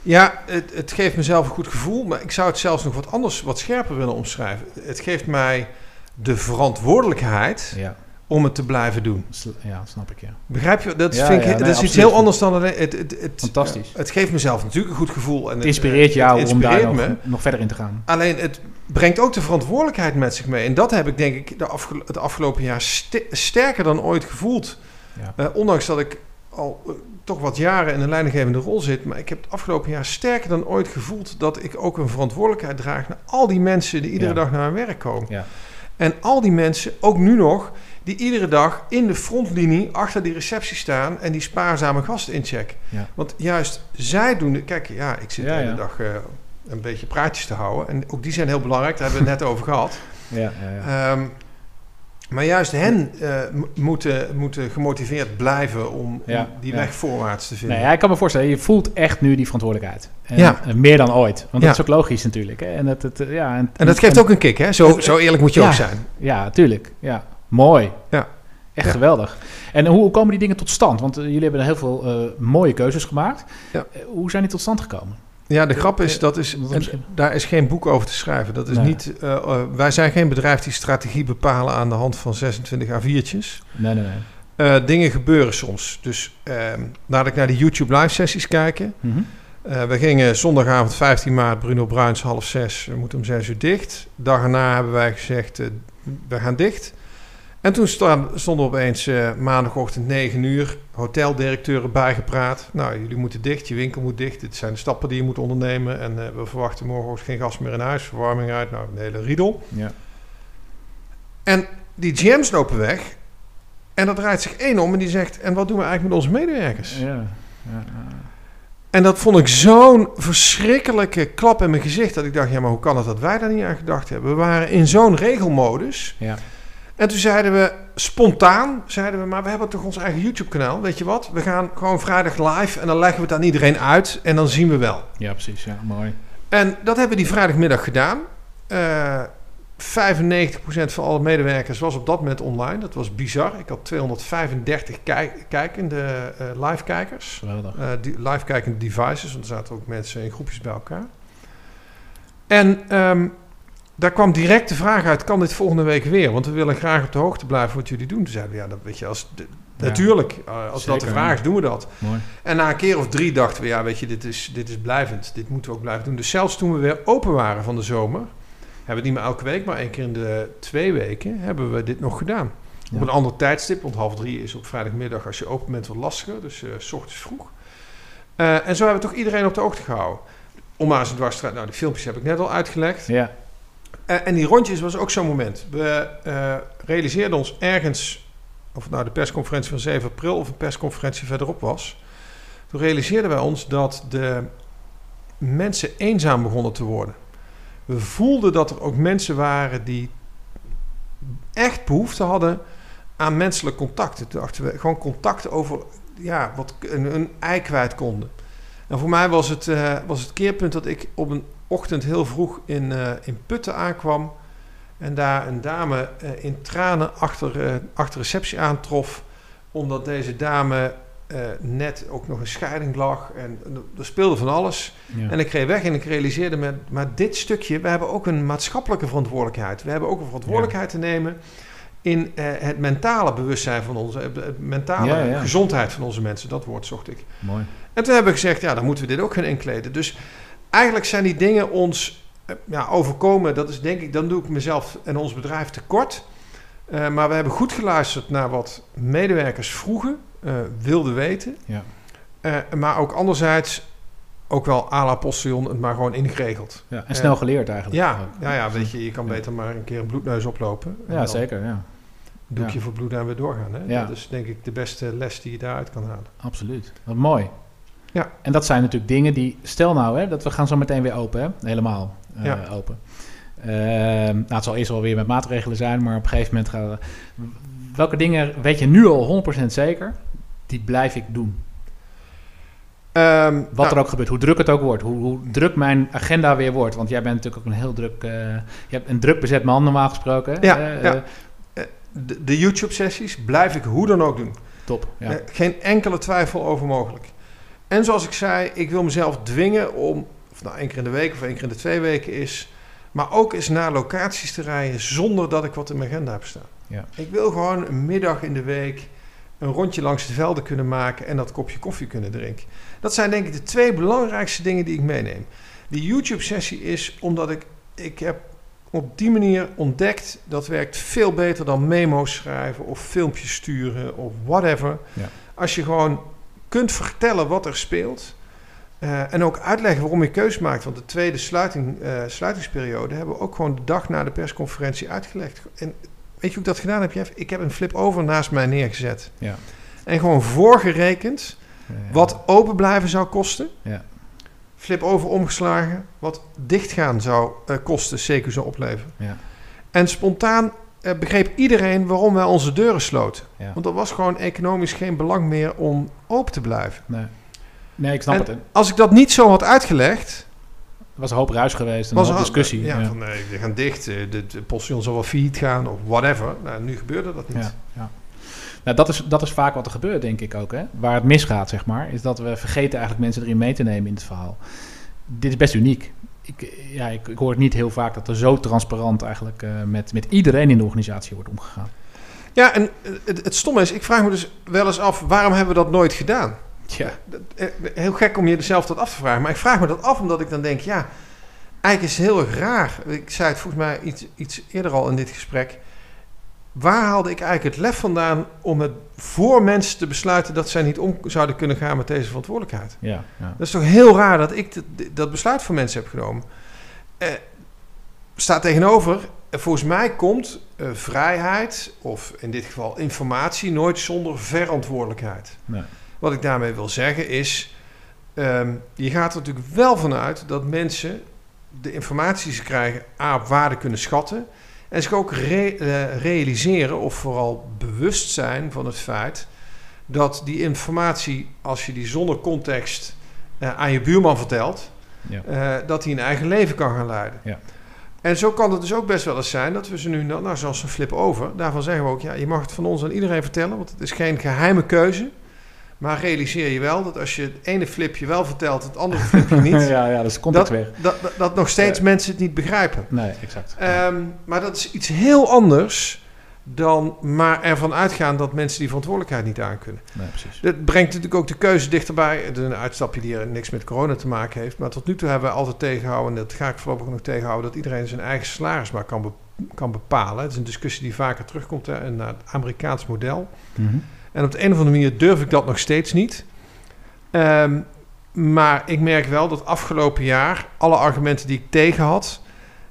[SPEAKER 2] Ja, het, het geeft mezelf een goed gevoel, maar ik zou het zelfs nog wat anders, wat scherper willen omschrijven. Het geeft mij de verantwoordelijkheid
[SPEAKER 1] Ja,
[SPEAKER 2] om het te blijven doen.
[SPEAKER 1] ja snap ik, ja.
[SPEAKER 2] Begrijp je? Dat,
[SPEAKER 1] Ja,
[SPEAKER 2] vind ik,
[SPEAKER 1] ja,
[SPEAKER 2] dat is iets heel anders dan alleen... Het, het, het,
[SPEAKER 1] Fantastisch.
[SPEAKER 2] eh, het geeft mezelf natuurlijk een goed gevoel. En
[SPEAKER 1] Het inspireert jou
[SPEAKER 2] het
[SPEAKER 1] om daar nog, verder in te gaan.
[SPEAKER 2] Alleen het brengt ook de verantwoordelijkheid met zich mee. En dat heb ik denk ik de het afgelopen jaar ste- sterker dan ooit gevoeld.
[SPEAKER 1] Ja.
[SPEAKER 2] Eh, ondanks dat ik al eh, toch wat jaren in een leidinggevende rol zit. Maar ik heb het afgelopen jaar sterker dan ooit gevoeld dat ik ook een verantwoordelijkheid draag naar al die mensen die iedere
[SPEAKER 1] Ja.
[SPEAKER 2] dag naar mijn werk komen.
[SPEAKER 1] Ja.
[SPEAKER 2] En al die mensen, ook nu nog, die iedere dag in de frontlinie achter die receptie staan en die spaarzame gasten inchecken.
[SPEAKER 1] Ja.
[SPEAKER 2] Want juist zij doen... de- Kijk, ja, ik zit
[SPEAKER 1] Ja,
[SPEAKER 2] de hele
[SPEAKER 1] ja.
[SPEAKER 2] dag eh, een beetje praatjes te houden. En ook die zijn heel belangrijk, daar hebben we het net over gehad.
[SPEAKER 1] Ja.
[SPEAKER 2] Ehm, maar juist hen eh, moeten, moeten gemotiveerd blijven om,
[SPEAKER 1] Ja,
[SPEAKER 2] die
[SPEAKER 1] ja.
[SPEAKER 2] weg voorwaarts te vinden.
[SPEAKER 1] Nee, ik kan me voorstellen, je voelt echt nu die verantwoordelijkheid. En,
[SPEAKER 2] Ja.
[SPEAKER 1] en meer dan ooit. Want dat is ook logisch natuurlijk. Hè? En, het, het, eh, ja, en,
[SPEAKER 2] En dat geeft ook een kick, hè? Zo, zo eerlijk moet je ook zijn.
[SPEAKER 1] Ja, tuurlijk. Ja, mooi.
[SPEAKER 2] Ja.
[SPEAKER 1] Echt
[SPEAKER 2] Ja.
[SPEAKER 1] geweldig. En hoe, komen die dingen tot stand? Want eh, jullie hebben heel veel eh, mooie keuzes gemaakt.
[SPEAKER 2] Ja.
[SPEAKER 1] Eh, hoe zijn die tot stand gekomen?
[SPEAKER 2] Ja, de grap is,
[SPEAKER 1] Eh,
[SPEAKER 2] dat is, en daar is geen boek over te schrijven. Dat is
[SPEAKER 1] Nee.
[SPEAKER 2] niet, eh, eh, wij zijn geen bedrijf die strategie bepalen aan de hand van 26 A4'tjes.
[SPEAKER 1] Nee, nee, nee.
[SPEAKER 2] Dingen gebeuren soms. Dus ehm, laat ik naar die YouTube live sessies kijken. Eh, we gingen zondagavond 15 maart, Bruno Bruins, half zes. We moeten om zes uur dicht. Dag erna hebben wij gezegd, we gaan dicht. En toen stonden opeens eh, maandagochtend 9 uur, hoteldirecteuren bijgepraat. Nou, jullie moeten dicht, je winkel moet dicht. Dit zijn de stappen die je moet ondernemen. En eh, we verwachten morgen geen gas meer in huis, verwarming uit. Nou, een hele riedel.
[SPEAKER 1] Ja.
[SPEAKER 2] En die GM's lopen weg. En dat draait zich één om en die zegt... En wat doen we eigenlijk met onze medewerkers?
[SPEAKER 1] Ja. Ja. ja.
[SPEAKER 2] En dat vond ik zo'n verschrikkelijke klap in mijn gezicht... dat ik dacht, ja, maar hoe kan het dat wij daar niet aan gedacht hebben? We waren in zo'n regelmodus.
[SPEAKER 1] Ja.
[SPEAKER 2] En toen zeiden we spontaan, zeiden we, maar we hebben toch ons eigen YouTube-kanaal. Weet je wat? We gaan gewoon vrijdag live en dan leggen we het aan iedereen uit en dan zien we wel.
[SPEAKER 1] Ja, precies. Ja, mooi.
[SPEAKER 2] En dat hebben we die vrijdagmiddag gedaan. Eh 95% van alle medewerkers was op dat moment online. Dat was bizar. Ik had 235 kijk- kijkende eh, live-kijkers.
[SPEAKER 1] Geweldig.
[SPEAKER 2] Eh, die live kijkende devices, want er zaten ook mensen in groepjes bij elkaar. En ehm, daar kwam direct de vraag uit: kan dit volgende week weer? Want we willen graag op de hoogte blijven wat jullie doen. Toen zeiden we: ja, dat weet je, als de-
[SPEAKER 1] Ja.
[SPEAKER 2] natuurlijk, eh, als dat de vraag is, doen we dat.
[SPEAKER 1] Mooi.
[SPEAKER 2] En na een keer of drie dachten we: ja, weet je, dit is, dit is blijvend. Dit moeten we ook blijven doen. Dus zelfs toen we weer open waren van de zomer, hebben we het niet meer elke week, maar één keer in de twee weken hebben we dit nog gedaan.
[SPEAKER 1] Ja.
[SPEAKER 2] Op een ander tijdstip, want half drie is op vrijdagmiddag als je open bent wat lastiger, dus eh, s ochtends vroeg. Eh, en zo hebben we toch iedereen op de hoogte gehouden. Ommaas en dwarsstraat, nou die filmpjes heb ik net al uitgelegd.
[SPEAKER 1] Ja.
[SPEAKER 2] Eh, en die rondjes was ook zo'n moment. We eh, realiseerden ons ergens, of het nou de persconferentie van 7 april of een persconferentie verderop was. Toen realiseerden wij ons dat de mensen eenzaam begonnen te worden. We voelden dat er ook mensen waren die echt behoefte hadden aan menselijk contact. Dachten we gewoon contact over ja, wat een, een ei kwijt konden. En voor mij was het, eh, was het keerpunt dat ik op een ochtend heel vroeg in, eh, in Putten aankwam. En daar een dame eh, in tranen achter, eh, achter receptie aantrof. Omdat deze dame net ook nog een scheiding lag. En er speelde van alles.
[SPEAKER 1] Ja.
[SPEAKER 2] En ik reed weg en ik realiseerde me, maar dit stukje, we hebben ook een maatschappelijke verantwoordelijkheid. We hebben ook een verantwoordelijkheid te nemen in eh, het mentale bewustzijn van onze, het mentale
[SPEAKER 1] Ja, ja.
[SPEAKER 2] gezondheid van onze mensen. Dat woord zocht ik.
[SPEAKER 1] Mooi.
[SPEAKER 2] En toen hebben we gezegd, ja, dan moeten we dit ook gaan inkleden. Dus eigenlijk zijn die dingen ons eh, ja, overkomen. Dat is denk ik, dan doe ik mezelf en ons bedrijf tekort. Eh maar we hebben goed geluisterd naar wat medewerkers vroegen, eh, wilden weten.
[SPEAKER 1] Ja.
[SPEAKER 2] Maar ook anderzijds, ook wel à la postillon, het maar gewoon ingeregeld.
[SPEAKER 1] Ja. En snel geleerd eigenlijk.
[SPEAKER 2] Ja, ja, ja, weet je, je kan beter maar een keer een bloedneus oplopen. En
[SPEAKER 1] Ja, zeker. Ja.
[SPEAKER 2] Doekje voor bloed en weer doorgaan. Hè?
[SPEAKER 1] Ja.
[SPEAKER 2] Dat is denk ik de beste les die je daaruit kan halen.
[SPEAKER 1] Absoluut. Wat mooi.
[SPEAKER 2] Ja.
[SPEAKER 1] En dat zijn natuurlijk dingen die... Stel nou, hè, dat we gaan zo meteen weer open, hè? Helemaal eh,
[SPEAKER 2] Ja.
[SPEAKER 1] open. Ehm, nou, het zal eerst wel weer met maatregelen zijn, maar op een gegeven moment gaan we... Welke dingen weet je nu al 100% zeker? Die blijf ik doen.
[SPEAKER 2] Ehm,
[SPEAKER 1] Wat
[SPEAKER 2] nou,
[SPEAKER 1] er ook gebeurt, hoe druk het ook wordt, hoe, hoe druk mijn agenda weer wordt. Want jij bent natuurlijk ook een heel druk... eh, je hebt een druk bezet man normaal gesproken.
[SPEAKER 2] Ja,
[SPEAKER 1] Eh,
[SPEAKER 2] ja. de, de YouTube-sessies blijf ik hoe dan ook doen.
[SPEAKER 1] top, ja.
[SPEAKER 2] Geen enkele twijfel over mogelijk. En zoals ik zei, ik wil mezelf dwingen om, of nou één keer in de week of één keer in de twee weken is, maar ook eens naar locaties te rijden zonder dat ik wat in mijn agenda heb staan.
[SPEAKER 1] Ja.
[SPEAKER 2] Ik wil gewoon een middag in de week een rondje langs de velden kunnen maken en dat kopje koffie kunnen drinken. Dat zijn denk ik de twee belangrijkste dingen die ik meeneem. Die YouTube-sessie is omdat ik, ik heb op die manier ontdekt dat werkt veel beter dan memo's schrijven of filmpjes sturen of whatever.
[SPEAKER 1] Ja.
[SPEAKER 2] Als je gewoon kunt vertellen wat er speelt eh, en ook uitleggen waarom je keus maakt. Want de tweede sluiting, eh, sluitingsperiode hebben we ook gewoon de dag na de persconferentie uitgelegd. En weet je hoe ik dat gedaan heb, Jeff? Ik heb een flip over naast mij neergezet.
[SPEAKER 1] Ja.
[SPEAKER 2] En gewoon voorgerekend
[SPEAKER 1] Ja.
[SPEAKER 2] wat open blijven zou kosten.
[SPEAKER 1] Ja.
[SPEAKER 2] Flip over omgeslagen. Wat dichtgaan zou eh, kosten, CQ zou opleveren.
[SPEAKER 1] Ja.
[SPEAKER 2] En spontaan eh, begreep iedereen waarom wij onze deuren sloten.
[SPEAKER 1] Ja.
[SPEAKER 2] Want er was gewoon economisch geen belang meer om open te blijven.
[SPEAKER 1] Nee. nee, ik snap
[SPEAKER 2] En
[SPEAKER 1] het.
[SPEAKER 2] Als ik dat niet zo had uitgelegd,
[SPEAKER 1] was een hoop ruis geweest en
[SPEAKER 2] was
[SPEAKER 1] een discussie.
[SPEAKER 2] Ja,
[SPEAKER 1] ja.
[SPEAKER 2] van nee, we gaan dicht. eh, De, de postion zal wel failliet gaan of whatever. Nou, nu gebeurde dat niet.
[SPEAKER 1] Ja, ja. Nou, dat, is, dat is vaak wat er gebeurt, denk ik ook. Hè? Waar het misgaat, zeg maar, is dat we vergeten eigenlijk mensen erin mee te nemen in het verhaal. Dit is best uniek. Ik, ja, ik, ik hoor het niet heel vaak dat er zo transparant eigenlijk eh, met, met iedereen in de organisatie wordt omgegaan.
[SPEAKER 2] Ja, en eh, het, het stomme is, ik vraag me dus wel eens af, waarom hebben we dat nooit gedaan?
[SPEAKER 1] Ja,
[SPEAKER 2] eh, Heel gek om je zelf dat af te vragen. Maar ik vraag me dat af omdat ik dan denk, ja, eigenlijk is het heel erg raar. Ik zei het volgens mij iets, iets eerder al in dit gesprek. Waar haalde ik eigenlijk het lef vandaan om het voor mensen te besluiten dat zij niet om zouden kunnen gaan met deze verantwoordelijkheid?
[SPEAKER 1] Ja, ja.
[SPEAKER 2] Dat is toch heel raar dat ik dat, besluit voor mensen heb genomen. Eh, staat tegenover, eh, volgens mij komt eh, vrijheid, of in dit geval informatie, nooit zonder verantwoordelijkheid.
[SPEAKER 1] Nee.
[SPEAKER 2] Wat ik daarmee wil zeggen is, ehm, je gaat er natuurlijk wel vanuit dat mensen de informatie die ze krijgen, A, op waarde kunnen schatten. En zich ook re- eh, realiseren of vooral bewust zijn van het feit dat die informatie, als je die zonder context eh, aan je buurman vertelt,
[SPEAKER 1] Ja.
[SPEAKER 2] eh, dat hij een eigen leven kan gaan leiden.
[SPEAKER 1] Ja.
[SPEAKER 2] En zo kan het dus ook best wel eens zijn dat we ze nu, nou zoals een flip over, daarvan zeggen we ook, ja, je mag het van ons aan iedereen vertellen, want het is geen geheime keuze. Maar realiseer je wel dat als je het ene flipje wel vertelt, het andere flipje niet, (laughs)
[SPEAKER 1] ja, ja, dat is context
[SPEAKER 2] dat, dat, dat, dat nog steeds
[SPEAKER 1] Ja.
[SPEAKER 2] mensen het niet begrijpen.
[SPEAKER 1] Nee, exact.
[SPEAKER 2] Ehm, maar dat is iets heel anders dan maar ervan uitgaan dat mensen die verantwoordelijkheid niet aankunnen.
[SPEAKER 1] nee, precies.
[SPEAKER 2] Dat brengt natuurlijk ook de keuze dichterbij. Een uitstapje die er niks met corona te maken heeft. Maar tot nu toe hebben we altijd tegengehouden, en dat ga ik voorlopig nog tegenhouden, dat iedereen zijn eigen salaris maar kan, be- kan bepalen. Het is een discussie die vaker terugkomt hè, naar het Amerikaans model.
[SPEAKER 1] Mhm.
[SPEAKER 2] En op de een of andere manier durf ik dat nog steeds niet. Ehm, maar ik merk wel dat afgelopen jaar alle argumenten die ik tegen had,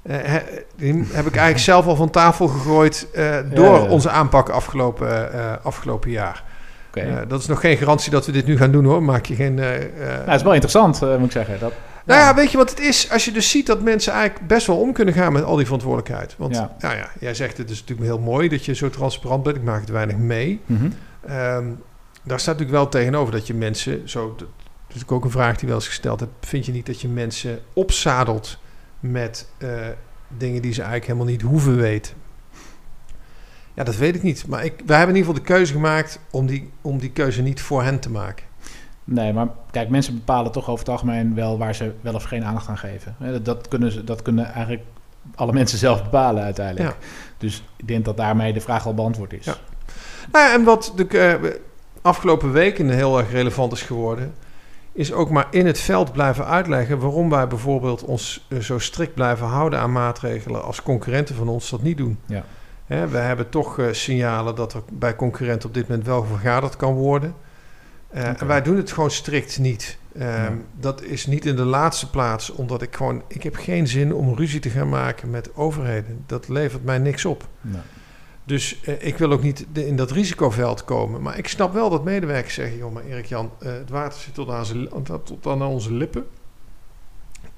[SPEAKER 2] eh, die heb ik eigenlijk zelf al van tafel gegooid eh, door
[SPEAKER 1] ja.
[SPEAKER 2] onze aanpak afgelopen, eh, afgelopen jaar.
[SPEAKER 1] Oké.
[SPEAKER 2] Eh, dat is nog geen garantie dat we dit nu gaan doen hoor. Maak je geen.
[SPEAKER 1] nou, het is wel interessant, moet ik zeggen. Dat,
[SPEAKER 2] nou ja, weet je wat het is? Als je dus ziet dat mensen eigenlijk best wel om kunnen gaan met al die verantwoordelijkheid. Want
[SPEAKER 1] Ja.
[SPEAKER 2] nou ja, jij zegt het is natuurlijk heel mooi dat je zo transparant bent. Ik maak het weinig mee.
[SPEAKER 1] Mhm.
[SPEAKER 2] Ehm, daar staat natuurlijk wel tegenover dat je mensen, zo, dat is ook een vraag die wel eens gesteld heb, vind je niet dat je mensen opzadelt met eh, dingen die ze eigenlijk helemaal niet hoeven weten? Ja, dat weet ik niet. Maar ik, wij hebben in ieder geval de keuze gemaakt om die, om die keuze niet voor hen te maken.
[SPEAKER 1] Nee, maar kijk, mensen bepalen toch over het algemeen wel waar ze wel of geen aandacht aan geven. Dat, dat, kunnen, ze, dat kunnen eigenlijk alle mensen zelf bepalen uiteindelijk.
[SPEAKER 2] Ja.
[SPEAKER 1] Dus ik denk dat daarmee de vraag al beantwoord is.
[SPEAKER 2] Ja. Nou ja, en wat de eh, afgelopen weken heel erg relevant is geworden, is ook maar in het veld blijven uitleggen waarom wij bijvoorbeeld ons eh, zo strikt blijven houden aan maatregelen als concurrenten van ons dat niet doen.
[SPEAKER 1] Ja.
[SPEAKER 2] Hè, we hebben toch eh, signalen dat er bij concurrenten op dit moment wel vergaderd kan worden. En wij doen het gewoon strikt niet. Ehm,
[SPEAKER 1] Ja.
[SPEAKER 2] Dat is niet in de laatste plaats, omdat ik gewoon, ik heb geen zin om ruzie te gaan maken met overheden. Dat levert mij niks op.
[SPEAKER 1] Nou,
[SPEAKER 2] Dus eh, ik wil ook niet de- in dat risicoveld komen. Maar ik snap wel dat medewerkers zeggen... joh, maar Erik-Jan, eh, het water zit tot aan, zijn, tot aan onze lippen.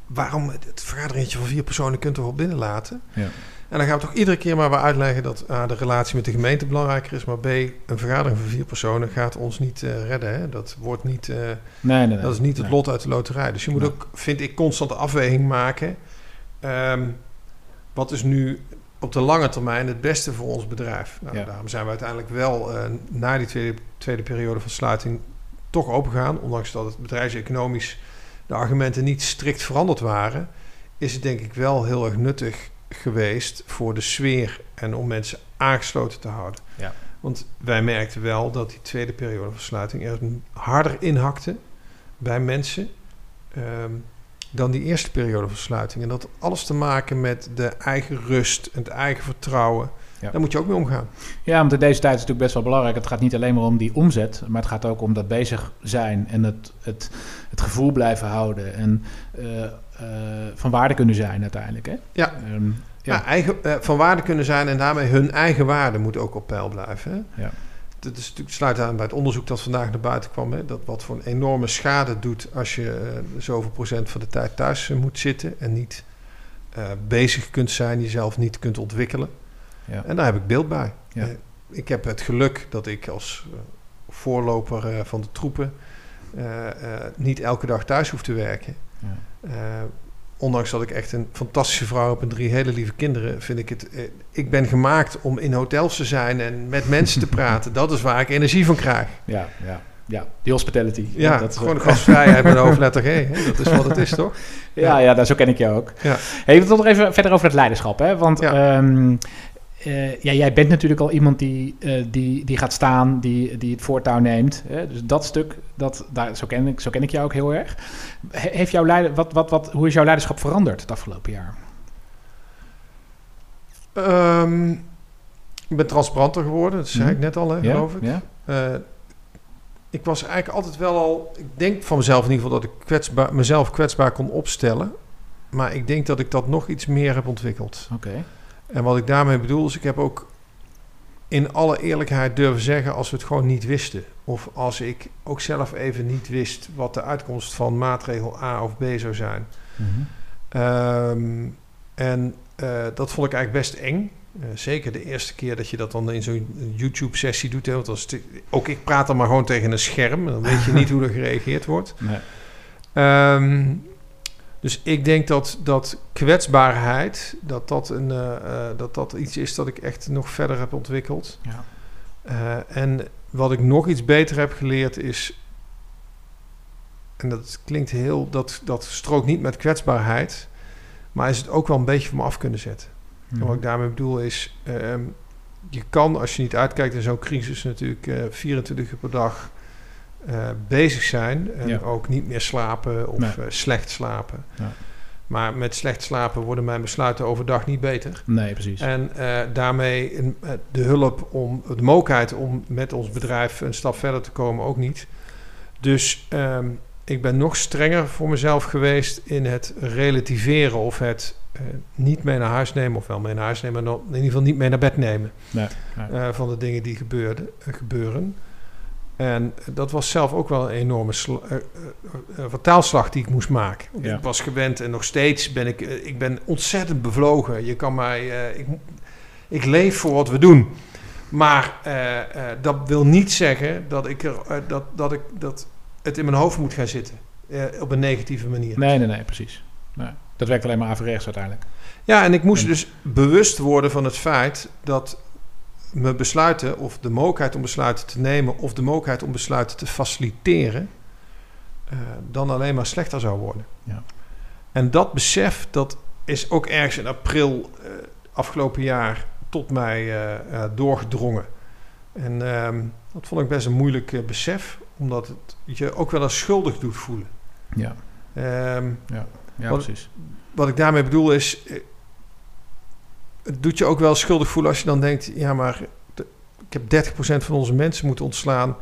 [SPEAKER 2] Waarom het vergaderingetje van vier personen kunt toch wel binnenlaten?
[SPEAKER 1] ja.
[SPEAKER 2] En dan gaan we toch iedere keer maar weer uitleggen... dat A, de relatie met de gemeente belangrijker is... maar B, een vergadering van vier personen gaat ons niet eh, redden. Hè? Dat, wordt niet,
[SPEAKER 1] Nee, nee, nee.
[SPEAKER 2] dat is niet het lot uit de loterij. Dus je moet ook, vind ik, constant de afweging maken... Ehm, wat is nu op de lange termijn het beste voor ons bedrijf? Nou,
[SPEAKER 1] Ja.
[SPEAKER 2] Daarom zijn we uiteindelijk wel eh, na die tweede, tweede periode van sluiting toch opengegaan. Ondanks dat het bedrijfseconomisch de argumenten niet strikt veranderd waren, is het denk ik wel heel erg nuttig geweest voor de sfeer en om mensen aangesloten te houden.
[SPEAKER 1] Ja.
[SPEAKER 2] Want wij merkten wel dat die tweede periode van sluiting er harder inhakte bij mensen ehm, dan die eerste periode van sluiting. En dat alles te maken met de eigen rust en het eigen vertrouwen.
[SPEAKER 1] Ja.
[SPEAKER 2] Daar moet je ook mee omgaan.
[SPEAKER 1] Ja, want in deze tijd is het natuurlijk best wel belangrijk. Het gaat niet alleen maar om die omzet, maar het gaat ook om dat bezig zijn en het, het, het gevoel blijven houden en eh, eh, van waarde kunnen zijn uiteindelijk. Hè?
[SPEAKER 2] Ja.
[SPEAKER 1] Ehm, ja.
[SPEAKER 2] Ja, eigen, eh, van waarde kunnen zijn en daarmee hun eigen waarde moet ook op peil blijven. Hè?
[SPEAKER 1] Ja.
[SPEAKER 2] Dat is natuurlijk sluit aan bij het onderzoek dat vandaag naar buiten kwam. Hè? Dat wat voor een enorme schade doet als je eh, zoveel procent van de tijd thuis eh, moet zitten en niet eh, bezig kunt zijn, jezelf niet kunt ontwikkelen.
[SPEAKER 1] Ja.
[SPEAKER 2] En daar heb ik beeld bij.
[SPEAKER 1] Ja.
[SPEAKER 2] Ik heb het geluk dat ik als voorloper van de troepen niet elke dag thuis hoef te werken.
[SPEAKER 1] Ja.
[SPEAKER 2] Ondanks dat ik echt een fantastische vrouw heb en drie hele lieve kinderen, vind ik het. eh, ik ben gemaakt om in hotels te zijn en met mensen te (laughs) praten. Dat is waar ik energie van krijg.
[SPEAKER 1] Ja, ja, ja. Die hospitality.
[SPEAKER 2] Ja,
[SPEAKER 1] dat is
[SPEAKER 2] gewoon
[SPEAKER 1] wel-
[SPEAKER 2] gastvrijheid met (laughs) hoofdletter G. Hè? Dat is wat het is, toch?
[SPEAKER 1] Ja, ja, daar, zo ken ik jou ook.
[SPEAKER 2] Ja.
[SPEAKER 1] Hey, we nog even verder over het leiderschap. Hè? Want
[SPEAKER 2] Ja.
[SPEAKER 1] ehm, eh, ja, jij bent natuurlijk al iemand die, eh, die, die gaat staan, die, die het voortouw neemt. Hè? Dus dat stuk, dat, daar, zo, ken ik, zo ken ik jou ook heel erg. He- Heeft jouw leider, wat, wat, wat, hoe is jouw leiderschap veranderd het afgelopen jaar?
[SPEAKER 2] Ehm, Ik ben transparanter geworden, dat zei
[SPEAKER 1] Mhm.
[SPEAKER 2] ik net al, hè,
[SPEAKER 1] Ja?
[SPEAKER 2] geloof ik.
[SPEAKER 1] Ja?
[SPEAKER 2] Eh, ik was eigenlijk altijd wel al... Ik denk van mezelf in ieder geval dat ik kwetsbaar, mezelf kwetsbaar kon opstellen. Maar ik denk dat ik dat nog iets meer heb ontwikkeld.
[SPEAKER 1] Oké.
[SPEAKER 2] En wat ik daarmee bedoel is, ik heb ook in alle eerlijkheid durven zeggen als we het gewoon niet wisten. Of als ik ook zelf even niet wist wat de uitkomst van maatregel A of B zou zijn.
[SPEAKER 1] Mhm.
[SPEAKER 2] Ehm, en eh, dat vond ik eigenlijk best eng. Eh, zeker de eerste keer dat je dat dan in zo'n YouTube-sessie doet. Hè, want als het, ook ik praat dan maar gewoon tegen een scherm. Dan weet je (laughs) niet hoe er gereageerd wordt.
[SPEAKER 1] Nee.
[SPEAKER 2] Ehm, dus ik denk dat, dat kwetsbaarheid, dat dat, een, eh, eh, dat dat iets is dat ik echt nog verder heb ontwikkeld.
[SPEAKER 1] Ja.
[SPEAKER 2] Eh, en wat ik nog iets beter heb geleerd is, en dat klinkt heel, dat, dat strookt niet met kwetsbaarheid, maar is het ook wel een beetje van me af kunnen zetten. En wat ik
[SPEAKER 1] Mhm.
[SPEAKER 2] daarmee bedoel is, ehm, je kan als je niet uitkijkt in zo'n crisis natuurlijk eh 24 uur per dag eh, bezig zijn en
[SPEAKER 1] Ja.
[SPEAKER 2] ook niet meer slapen of
[SPEAKER 1] Nee.
[SPEAKER 2] eh, slecht slapen.
[SPEAKER 1] Ja.
[SPEAKER 2] Maar met slecht slapen worden mijn besluiten overdag niet beter.
[SPEAKER 1] Nee, precies.
[SPEAKER 2] En eh, daarmee de hulp om, de mogelijkheid om met ons bedrijf een stap verder te komen ook niet. Dus ehm, ik ben nog strenger voor mezelf geweest in het relativeren of het niet mee naar huis nemen, of wel mee naar huis nemen, maar in ieder geval niet mee naar bed nemen
[SPEAKER 1] Nee, nee.
[SPEAKER 2] van de dingen die gebeurden, eh, gebeuren. En dat was zelf ook wel een enorme eh, eh, eh, vertaalslag die ik moest maken.
[SPEAKER 1] Ja.
[SPEAKER 2] Ik was gewend en nog steeds ben ik, ik ben ontzettend bevlogen. Je kan mij, ik, ik leef voor wat we doen. Maar dat wil niet zeggen dat, ik er, dat, dat, ik, dat het in mijn hoofd moet gaan zitten. op een negatieve manier.
[SPEAKER 1] nee, nee, nee, precies. Nee. Dat werkt alleen maar averechts uiteindelijk.
[SPEAKER 2] Ja, en ik moest
[SPEAKER 1] En-
[SPEAKER 2] dus bewust worden van het feit dat mijn besluiten, of de mogelijkheid om besluiten te nemen, of de mogelijkheid om besluiten te faciliteren, eh, dan alleen maar slechter zou worden.
[SPEAKER 1] Ja.
[SPEAKER 2] En dat besef, dat is ook ergens in april eh, afgelopen jaar tot mij eh, doorgedrongen. En ehm, dat vond ik best een moeilijk besef, omdat het je ook wel eens schuldig doet voelen.
[SPEAKER 1] Ja,
[SPEAKER 2] Ehm,
[SPEAKER 1] ja
[SPEAKER 2] Wat-
[SPEAKER 1] precies.
[SPEAKER 2] wat ik daarmee bedoel is, het doet je ook wel schuldig voelen als je dan denkt, ja maar ik heb 30% van onze mensen moeten ontslaan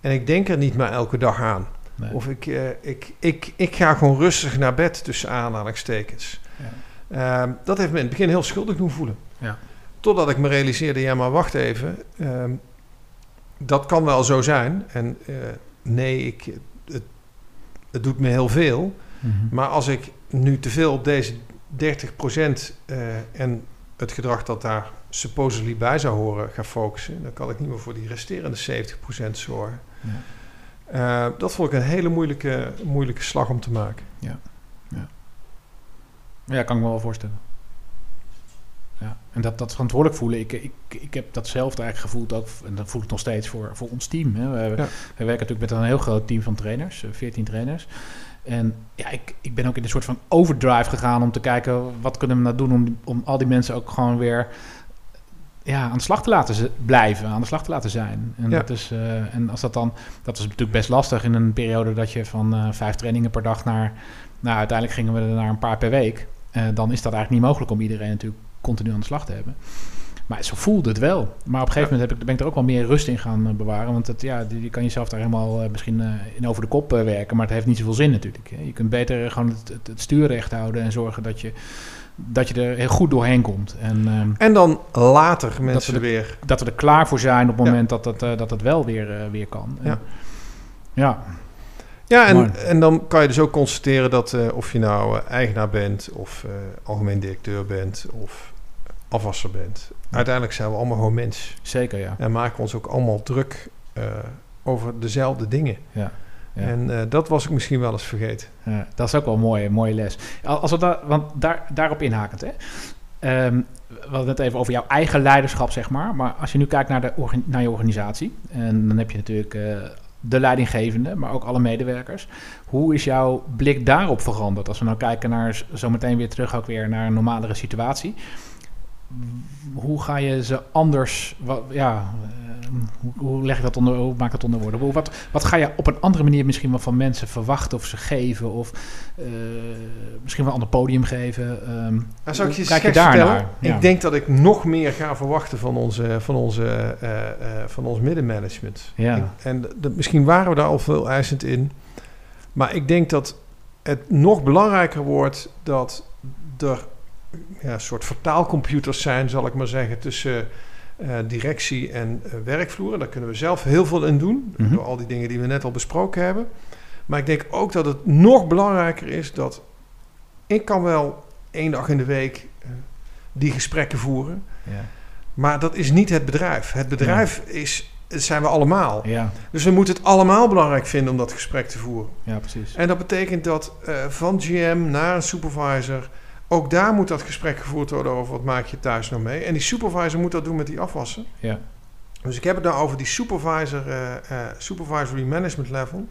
[SPEAKER 2] en ik denk er niet meer elke dag aan.
[SPEAKER 1] Nee.
[SPEAKER 2] Of ik, eh, ik, ik, ik ga gewoon rustig naar bed tussen aanhalingstekens.
[SPEAKER 1] Ja.
[SPEAKER 2] Ehm, dat heeft me in het begin heel schuldig doen voelen.
[SPEAKER 1] Ja.
[SPEAKER 2] Totdat ik me realiseerde, ja maar wacht even, ehm, dat kan wel zo zijn. En eh, nee, ik, het, het doet me heel veel.
[SPEAKER 1] Mhm.
[SPEAKER 2] Maar als ik nu te veel op deze 30% eh, en het gedrag dat daar supposedly bij zou horen ga focussen, dan kan ik niet meer voor die resterende 70% zorgen.
[SPEAKER 1] Ja.
[SPEAKER 2] Eh, dat vond ik een hele moeilijke, moeilijke slag om te maken.
[SPEAKER 1] Ja, kan ik me wel voorstellen. Ja, en dat, dat verantwoordelijk voelen, ik, ik, ik heb datzelfde eigenlijk gevoeld ook, en dat voel ik nog steeds voor, voor ons team. Hè. We, we werken natuurlijk met een heel groot team van trainers, eh, 14 trainers. En ja, ik, ik ben ook in een soort van overdrive gegaan om te kijken wat kunnen we nou doen om, om al die mensen ook gewoon weer ja, aan de slag te laten blijven, aan de slag te laten zijn. En,
[SPEAKER 2] Ja.
[SPEAKER 1] dat is, eh, en als dat dan, dat is natuurlijk best lastig in een periode dat je van eh, vijf trainingen per dag naar, nou uiteindelijk gingen we er naar een paar per week. Eh, dan is dat eigenlijk niet mogelijk om iedereen natuurlijk continu aan de slag te hebben. Maar zo voelde het wel. Maar op een gegeven moment heb ik, ben ik er ook wel meer rust in gaan eh, bewaren. Want het, ja, die- je kan jezelf daar helemaal eh, misschien eh, in over de kop eh, werken. Maar het heeft niet zoveel zin natuurlijk. Hè. Je kunt beter gewoon het, het, het stuur recht houden en zorgen dat je, dat je er heel goed doorheen komt. En ehm,
[SPEAKER 2] En dan later mensen
[SPEAKER 1] we de-
[SPEAKER 2] weer.
[SPEAKER 1] dat we er klaar voor zijn op het
[SPEAKER 2] Ja.
[SPEAKER 1] moment dat, eh, dat het wel weer, weer kan. En,
[SPEAKER 2] Ja.
[SPEAKER 1] ja,
[SPEAKER 2] Ja, en, en dan kan je dus ook constateren dat eh, of je nou eigenaar bent, of eh, algemeen directeur bent, of afwasser bent. Uiteindelijk zijn we allemaal gewoon mens.
[SPEAKER 1] zeker ja.
[SPEAKER 2] En maken ons ook allemaal druk eh, over dezelfde dingen.
[SPEAKER 1] ja. Ja.
[SPEAKER 2] En eh, dat was ik misschien wel eens vergeten.
[SPEAKER 1] Ja, dat is ook wel een mooie, mooie les. Al- Als we daar, want daar, daarop inhakend, hè. Ehm, we hadden het even over jouw eigen leiderschap, zeg maar. Maar als je nu kijkt naar, de naar je organisatie, en dan heb je natuurlijk eh, de leidinggevende, maar ook alle medewerkers. Hoe is jouw blik daarop veranderd? Als we nou kijken naar zometeen weer terug ook weer naar een normalere situatie. Hoe ga je ze anders, wat, ja, uh, hoe, hoe, leg je dat onder, hoe maak ik dat onder woorden? Wat, wat ga je op een andere manier misschien wel van mensen verwachten of ze geven of uh, misschien wel een ander podium geven? Um,
[SPEAKER 2] nou, zou ik je kijk je daarnaar? Ja. Ik denk dat ik nog meer ga verwachten van onze, van onze, uh, van ons middenmanagement.
[SPEAKER 1] Ja.
[SPEAKER 2] En, misschien waren we daar al veel eisend in, maar ik denk dat het nog belangrijker wordt dat er ja, een soort vertaalcomputers zijn, zal ik maar zeggen, tussen uh, directie en uh, werkvloer. Daar kunnen we zelf heel veel in doen, mm -hmm. door al die dingen die we net al besproken hebben. Maar ik denk ook dat het nog belangrijker is dat ik kan wel één dag in de week uh, die gesprekken voeren.
[SPEAKER 1] Ja.
[SPEAKER 2] Maar dat is niet het bedrijf. Het bedrijf ja. is, zijn we allemaal.
[SPEAKER 1] Ja.
[SPEAKER 2] Dus we moeten het allemaal belangrijk vinden om dat gesprek te voeren.
[SPEAKER 1] Ja, precies.
[SPEAKER 2] En dat betekent dat van GM naar een supervisor ook daar moet dat gesprek gevoerd worden over wat maak je thuis nou mee. En die supervisor moet dat doen met die afwassen.
[SPEAKER 1] Ja.
[SPEAKER 2] Dus ik heb het nou over die supervisor, uh, uh, supervisory management level.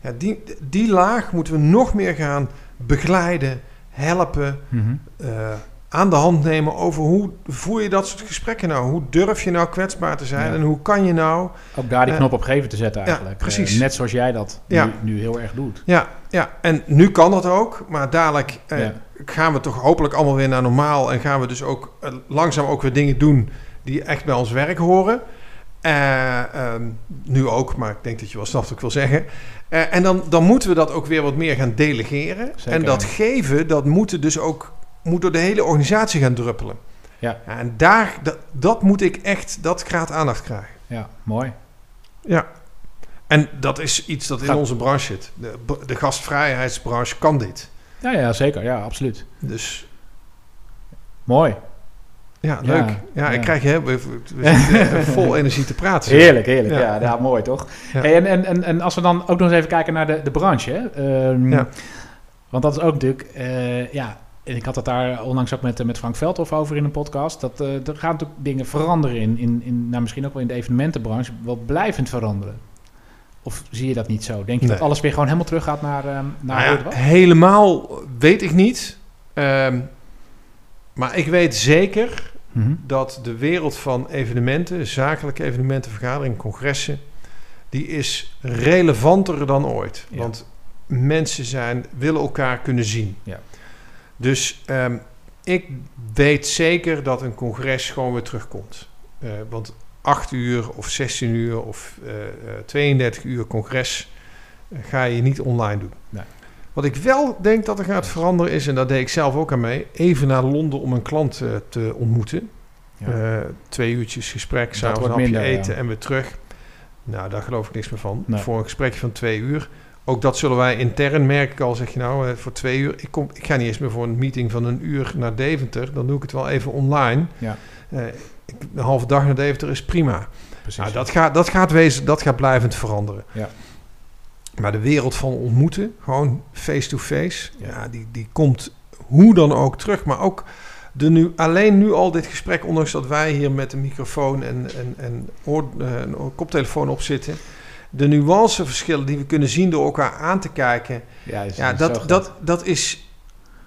[SPEAKER 2] Ja, die, die laag moeten we nog meer gaan begeleiden, helpen,
[SPEAKER 1] mm -hmm.
[SPEAKER 2] uh, aan de hand nemen over hoe voer je dat soort gesprekken nou? Hoe durf je nou kwetsbaar te zijn
[SPEAKER 1] Ja.
[SPEAKER 2] en hoe kan je nou...
[SPEAKER 1] Ook daar die
[SPEAKER 2] Eh,
[SPEAKER 1] knop op geven te zetten
[SPEAKER 2] ja,
[SPEAKER 1] eigenlijk.
[SPEAKER 2] precies.
[SPEAKER 1] Eh, net zoals jij dat nu, nu heel erg doet.
[SPEAKER 2] Ja, ja, en nu kan dat ook, maar dadelijk eh,
[SPEAKER 1] Ja.
[SPEAKER 2] Gaan we toch hopelijk allemaal weer naar normaal en gaan we dus ook eh, langzaam ook weer dingen doen die echt bij ons werk horen. Eh, ehm, nu ook, maar ik denk dat je wel snapt wat ik wil zeggen. Eh, en dan, dan moeten we dat ook weer wat meer gaan delegeren.
[SPEAKER 1] Zeker.
[SPEAKER 2] En dat geven, dat moet dus ook moet door de hele organisatie gaan druppelen.
[SPEAKER 1] Ja.
[SPEAKER 2] en daar, dat, dat moet ik echt, dat gaat aandacht krijgen.
[SPEAKER 1] Ja, mooi.
[SPEAKER 2] Ja. En dat is iets dat in
[SPEAKER 1] Gaat-
[SPEAKER 2] onze branche zit. De, de gastvrijheidsbranche kan dit.
[SPEAKER 1] Ja, ja, zeker. Ja, absoluut.
[SPEAKER 2] Dus
[SPEAKER 1] Mooi.
[SPEAKER 2] ja, leuk. Ja, ik
[SPEAKER 1] ja.
[SPEAKER 2] krijg je hè, we, zitten vol (laughs) energie te praten.
[SPEAKER 1] Heerlijk, heerlijk.
[SPEAKER 2] Ja.
[SPEAKER 1] Ja, ja, mooi toch? Hey, en, en, en, en als we dan ook nog eens even kijken naar de, de branche. Hè? Ehm,
[SPEAKER 2] Ja.
[SPEAKER 1] Want dat is ook natuurlijk, eh, ja, en ik had het daar onlangs ook met, eh, met Frank Veldhoff over in een podcast. Dat eh, er gaan natuurlijk dingen veranderen in, in, in nou, misschien ook wel in de evenementenbranche, wel blijvend veranderen. Of zie je dat niet zo? Denk je
[SPEAKER 2] Nee.
[SPEAKER 1] dat alles weer gewoon helemaal terug gaat naar, ehm, naar
[SPEAKER 2] Nou ja, helemaal weet ik niet. Ehm, maar ik weet zeker
[SPEAKER 1] Mhm.
[SPEAKER 2] dat de wereld van evenementen, zakelijke evenementen, vergaderingen, congressen, die is relevanter dan ooit.
[SPEAKER 1] Ja.
[SPEAKER 2] Want mensen zijn, willen elkaar kunnen zien.
[SPEAKER 1] Ja.
[SPEAKER 2] Dus ehm, ik weet zeker dat een congres gewoon weer terugkomt. Eh, want 8 uur of 16 uur of eh, eh, 32 uur congres eh, ga je niet online doen.
[SPEAKER 1] Nee.
[SPEAKER 2] Wat ik wel denk dat er gaat veranderen is, en daar deed ik zelf ook aan mee, even naar Londen om een klant eh, te ontmoeten.
[SPEAKER 1] Ja.
[SPEAKER 2] Eh, twee uurtjes gesprek, s'avonds een hapje
[SPEAKER 1] minder,
[SPEAKER 2] eten
[SPEAKER 1] ja.
[SPEAKER 2] en weer terug. Nou, daar geloof ik niks meer van.
[SPEAKER 1] Nee.
[SPEAKER 2] Voor een gesprekje van twee uur. Ook dat zullen wij intern, merk ik al, zeg je nou, eh, voor twee uur. Ik, kom, ik ga niet eens meer voor een meeting van een uur naar Deventer. Dan doe ik het wel even online.
[SPEAKER 1] Ja.
[SPEAKER 2] Eh, een halve dag naar Deventer is prima.
[SPEAKER 1] Precies.
[SPEAKER 2] Nou, dat, gaat, dat, gaat wezen, dat gaat blijvend veranderen.
[SPEAKER 1] Ja.
[SPEAKER 2] Maar de wereld van ontmoeten, gewoon face-to-face,
[SPEAKER 1] Ja.
[SPEAKER 2] ja. die, die komt hoe dan ook terug. Maar ook de nu, alleen nu al dit gesprek, ondanks dat wij hier met een microfoon en, en, en oor, eh, een koptelefoon op zitten. De nuanceverschillen die we kunnen zien door elkaar aan te kijken.
[SPEAKER 1] ja,
[SPEAKER 2] Ja, dat, dat, dat, is,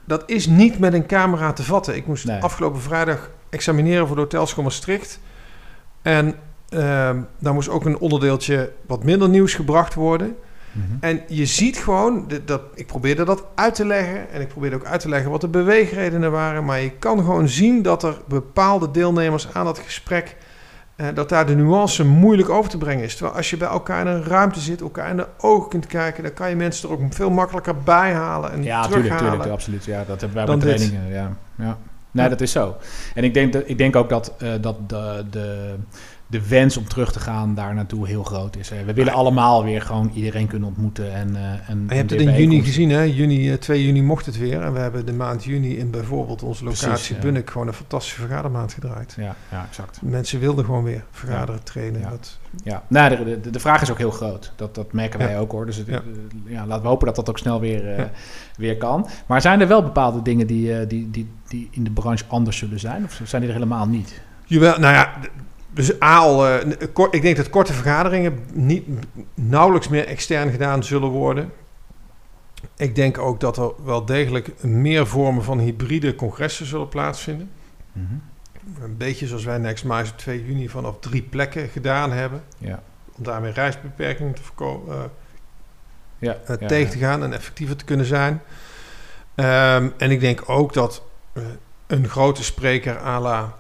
[SPEAKER 2] dat is niet met een camera te vatten. Ik moest
[SPEAKER 1] Nee.
[SPEAKER 2] afgelopen vrijdag examineren voor de Hotelschool Maastricht. En ehm, daar moest ook een onderdeeltje wat minder nieuws gebracht worden.
[SPEAKER 1] Mhm.
[SPEAKER 2] En je ziet gewoon, dat, ik probeerde dat uit te leggen. En ik probeerde ook uit te leggen wat de beweegredenen waren. Maar je kan gewoon zien dat er bepaalde deelnemers aan dat gesprek... eh, dat daar de nuance moeilijk over te brengen is. Terwijl als je bij elkaar in een ruimte zit, elkaar in de ogen kunt kijken... dan kan je mensen er ook veel makkelijker bij halen en
[SPEAKER 1] Ja,
[SPEAKER 2] terughalen.
[SPEAKER 1] tuurlijk, absoluut. Ja, dat hebben wij bij
[SPEAKER 2] dit.
[SPEAKER 1] trainingen. Ja, ja. Nee,
[SPEAKER 2] Ja.
[SPEAKER 1] dat is zo. En ik denk, dat, ik denk ook dat, eh, dat de, de, de wens om terug te gaan daar naartoe heel groot is. We willen allemaal weer gewoon iedereen kunnen ontmoeten. En, eh, en,
[SPEAKER 2] je hebt het in juni gezien, hè? Juni, eh, 2 juni mocht het weer. En we hebben de maand juni in bijvoorbeeld onze locatie
[SPEAKER 1] Precies, ja.
[SPEAKER 2] Bunnik... gewoon een fantastische vergadermaand gedraaid.
[SPEAKER 1] Ja, ja, exact.
[SPEAKER 2] Mensen wilden gewoon weer vergaderen, trainen.
[SPEAKER 1] Ja.
[SPEAKER 2] Dat,
[SPEAKER 1] Ja. Nou, de, de, de vraag is ook heel groot. Dat, dat merken wij ook hoor. Dus het,
[SPEAKER 2] Ja.
[SPEAKER 1] eh, ja, laten we hopen dat dat ook snel weer, eh, weer kan. Maar zijn er wel bepaalde dingen die, eh, die, die, die in de branche anders zullen zijn? Of zijn die er helemaal niet?
[SPEAKER 2] Jawel, nou ja, dus aal, eh, ik denk dat korte vergaderingen niet, nauwelijks meer extern gedaan zullen worden. Ik denk ook dat er wel degelijk meer vormen van hybride congressen zullen plaatsvinden.
[SPEAKER 1] Mhm.
[SPEAKER 2] een beetje zoals wij Next Mice op 2 juni vanaf drie plekken gedaan hebben.
[SPEAKER 1] Ja.
[SPEAKER 2] Om daarmee reisbeperkingen te voorkomen, uh,
[SPEAKER 1] ja,
[SPEAKER 2] uh,
[SPEAKER 1] ja,
[SPEAKER 2] tegen te gaan en effectiever te kunnen zijn. Um, en ik denk ook dat uh, een grote spreker à la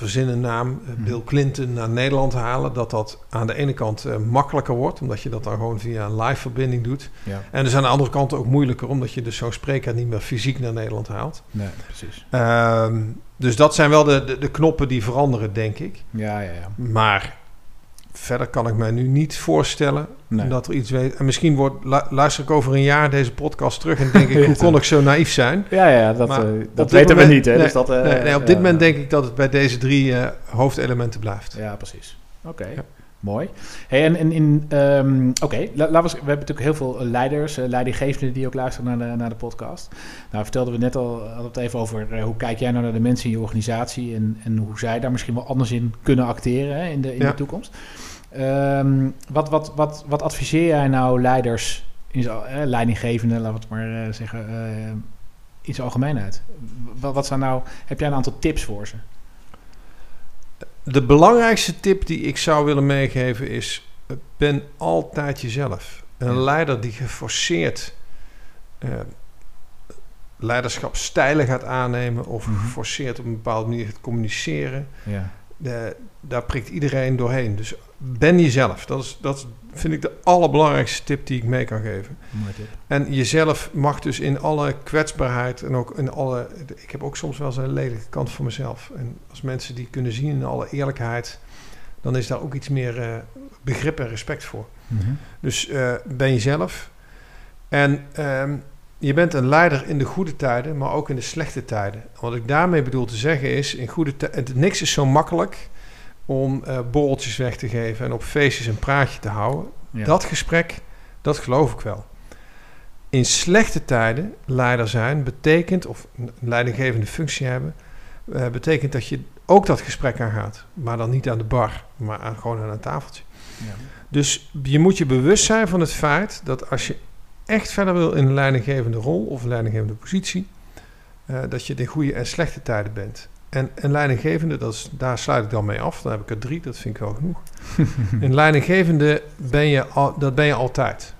[SPEAKER 2] verzinnen naam uh, Bill Clinton naar Nederland halen, dat dat aan de ene kant uh, makkelijker wordt, omdat je dat dan gewoon via een live verbinding doet.
[SPEAKER 1] Ja.
[SPEAKER 2] En dus aan de andere kant ook moeilijker, omdat je dus zo'n spreker niet meer fysiek naar Nederland haalt.
[SPEAKER 1] Nee, precies.
[SPEAKER 2] Um, dus dat zijn wel de, de, de, knoppen die veranderen, denk ik.
[SPEAKER 1] Ja, ja, ja.
[SPEAKER 2] Maar verder kan ik mij nu niet voorstellen
[SPEAKER 1] Nee.
[SPEAKER 2] dat er iets weet. En misschien wordt, lu- luister ik over een jaar deze podcast terug en denk (laughs) ik, hoe kon ik zo naïef zijn?
[SPEAKER 1] Ja, ja, dat,
[SPEAKER 2] Maar
[SPEAKER 1] eh, dat weten we
[SPEAKER 2] moment-
[SPEAKER 1] niet. Hè?
[SPEAKER 2] nee,
[SPEAKER 1] dus dat, eh,
[SPEAKER 2] nee, nee, op dit moment denk ik dat het bij deze drie eh, hoofdelementen blijft.
[SPEAKER 1] Ja, precies. Oké,
[SPEAKER 2] Ja.
[SPEAKER 1] Mooi. Hey, en, en in, ehm, oké, laten we, hebben natuurlijk heel veel eh, leiders, eh, leidinggevenden die ook luisteren naar de, naar de podcast. Nou, vertelden we net al, we het even over eh, hoe kijk jij nou naar de mensen in je organisatie en, en hoe zij daar misschien wel anders in kunnen acteren hè, in, de, in
[SPEAKER 2] Ja.
[SPEAKER 1] de toekomst. Ehm, wat, wat, wat, wat adviseer jij nou leiders, in eh, leidinggevenden, laten we het maar eh, zeggen, eh, in zijn algemeenheid? Wat, wat zijn nou, heb jij een aantal tips voor ze?
[SPEAKER 2] De belangrijkste tip die ik zou willen meegeven is: eh, ben altijd jezelf. Een
[SPEAKER 1] Ja.
[SPEAKER 2] leider die geforceerd eh, leiderschapstijlen gaat aannemen of
[SPEAKER 1] Mhm.
[SPEAKER 2] geforceerd op een bepaalde manier gaat communiceren,
[SPEAKER 1] Ja,
[SPEAKER 2] de- daar prikt iedereen doorheen. Dus ben jezelf. Dat, is, dat vind ik de allerbelangrijkste tip die ik mee kan geven. En jezelf mag dus in alle kwetsbaarheid en ook in alle. Ik heb ook soms wel eens een lelijke kant van mezelf. En als mensen die kunnen zien in alle eerlijkheid, dan is daar ook iets meer eh, begrip en respect voor.
[SPEAKER 1] Mhm.
[SPEAKER 2] Dus eh, ben jezelf. En ehm, je bent een leider in de goede tijden, maar ook in de slechte tijden. Wat ik daarmee bedoel te zeggen is, in goede tijden, niks is zo makkelijk om eh borreltjes weg te geven en op feestjes een praatje te houden.
[SPEAKER 1] Ja.
[SPEAKER 2] Dat gesprek, dat geloof ik wel. In slechte tijden leider zijn betekent, of een leidinggevende functie hebben, eh, betekent dat je ook dat gesprek aangaat. Maar dan niet aan de bar, maar aan, gewoon aan een tafeltje.
[SPEAKER 1] Ja.
[SPEAKER 2] Dus je moet je bewust zijn van het feit dat als je echt verder wil in een leidinggevende rol of een leidinggevende positie, eh, dat je in goede en slechte tijden bent. En een leidinggevende, dat is, daar sluit ik dan mee af. Dan heb ik er drie, dat vind ik wel genoeg. (laughs) een leidinggevende ben je, al, dat ben je altijd.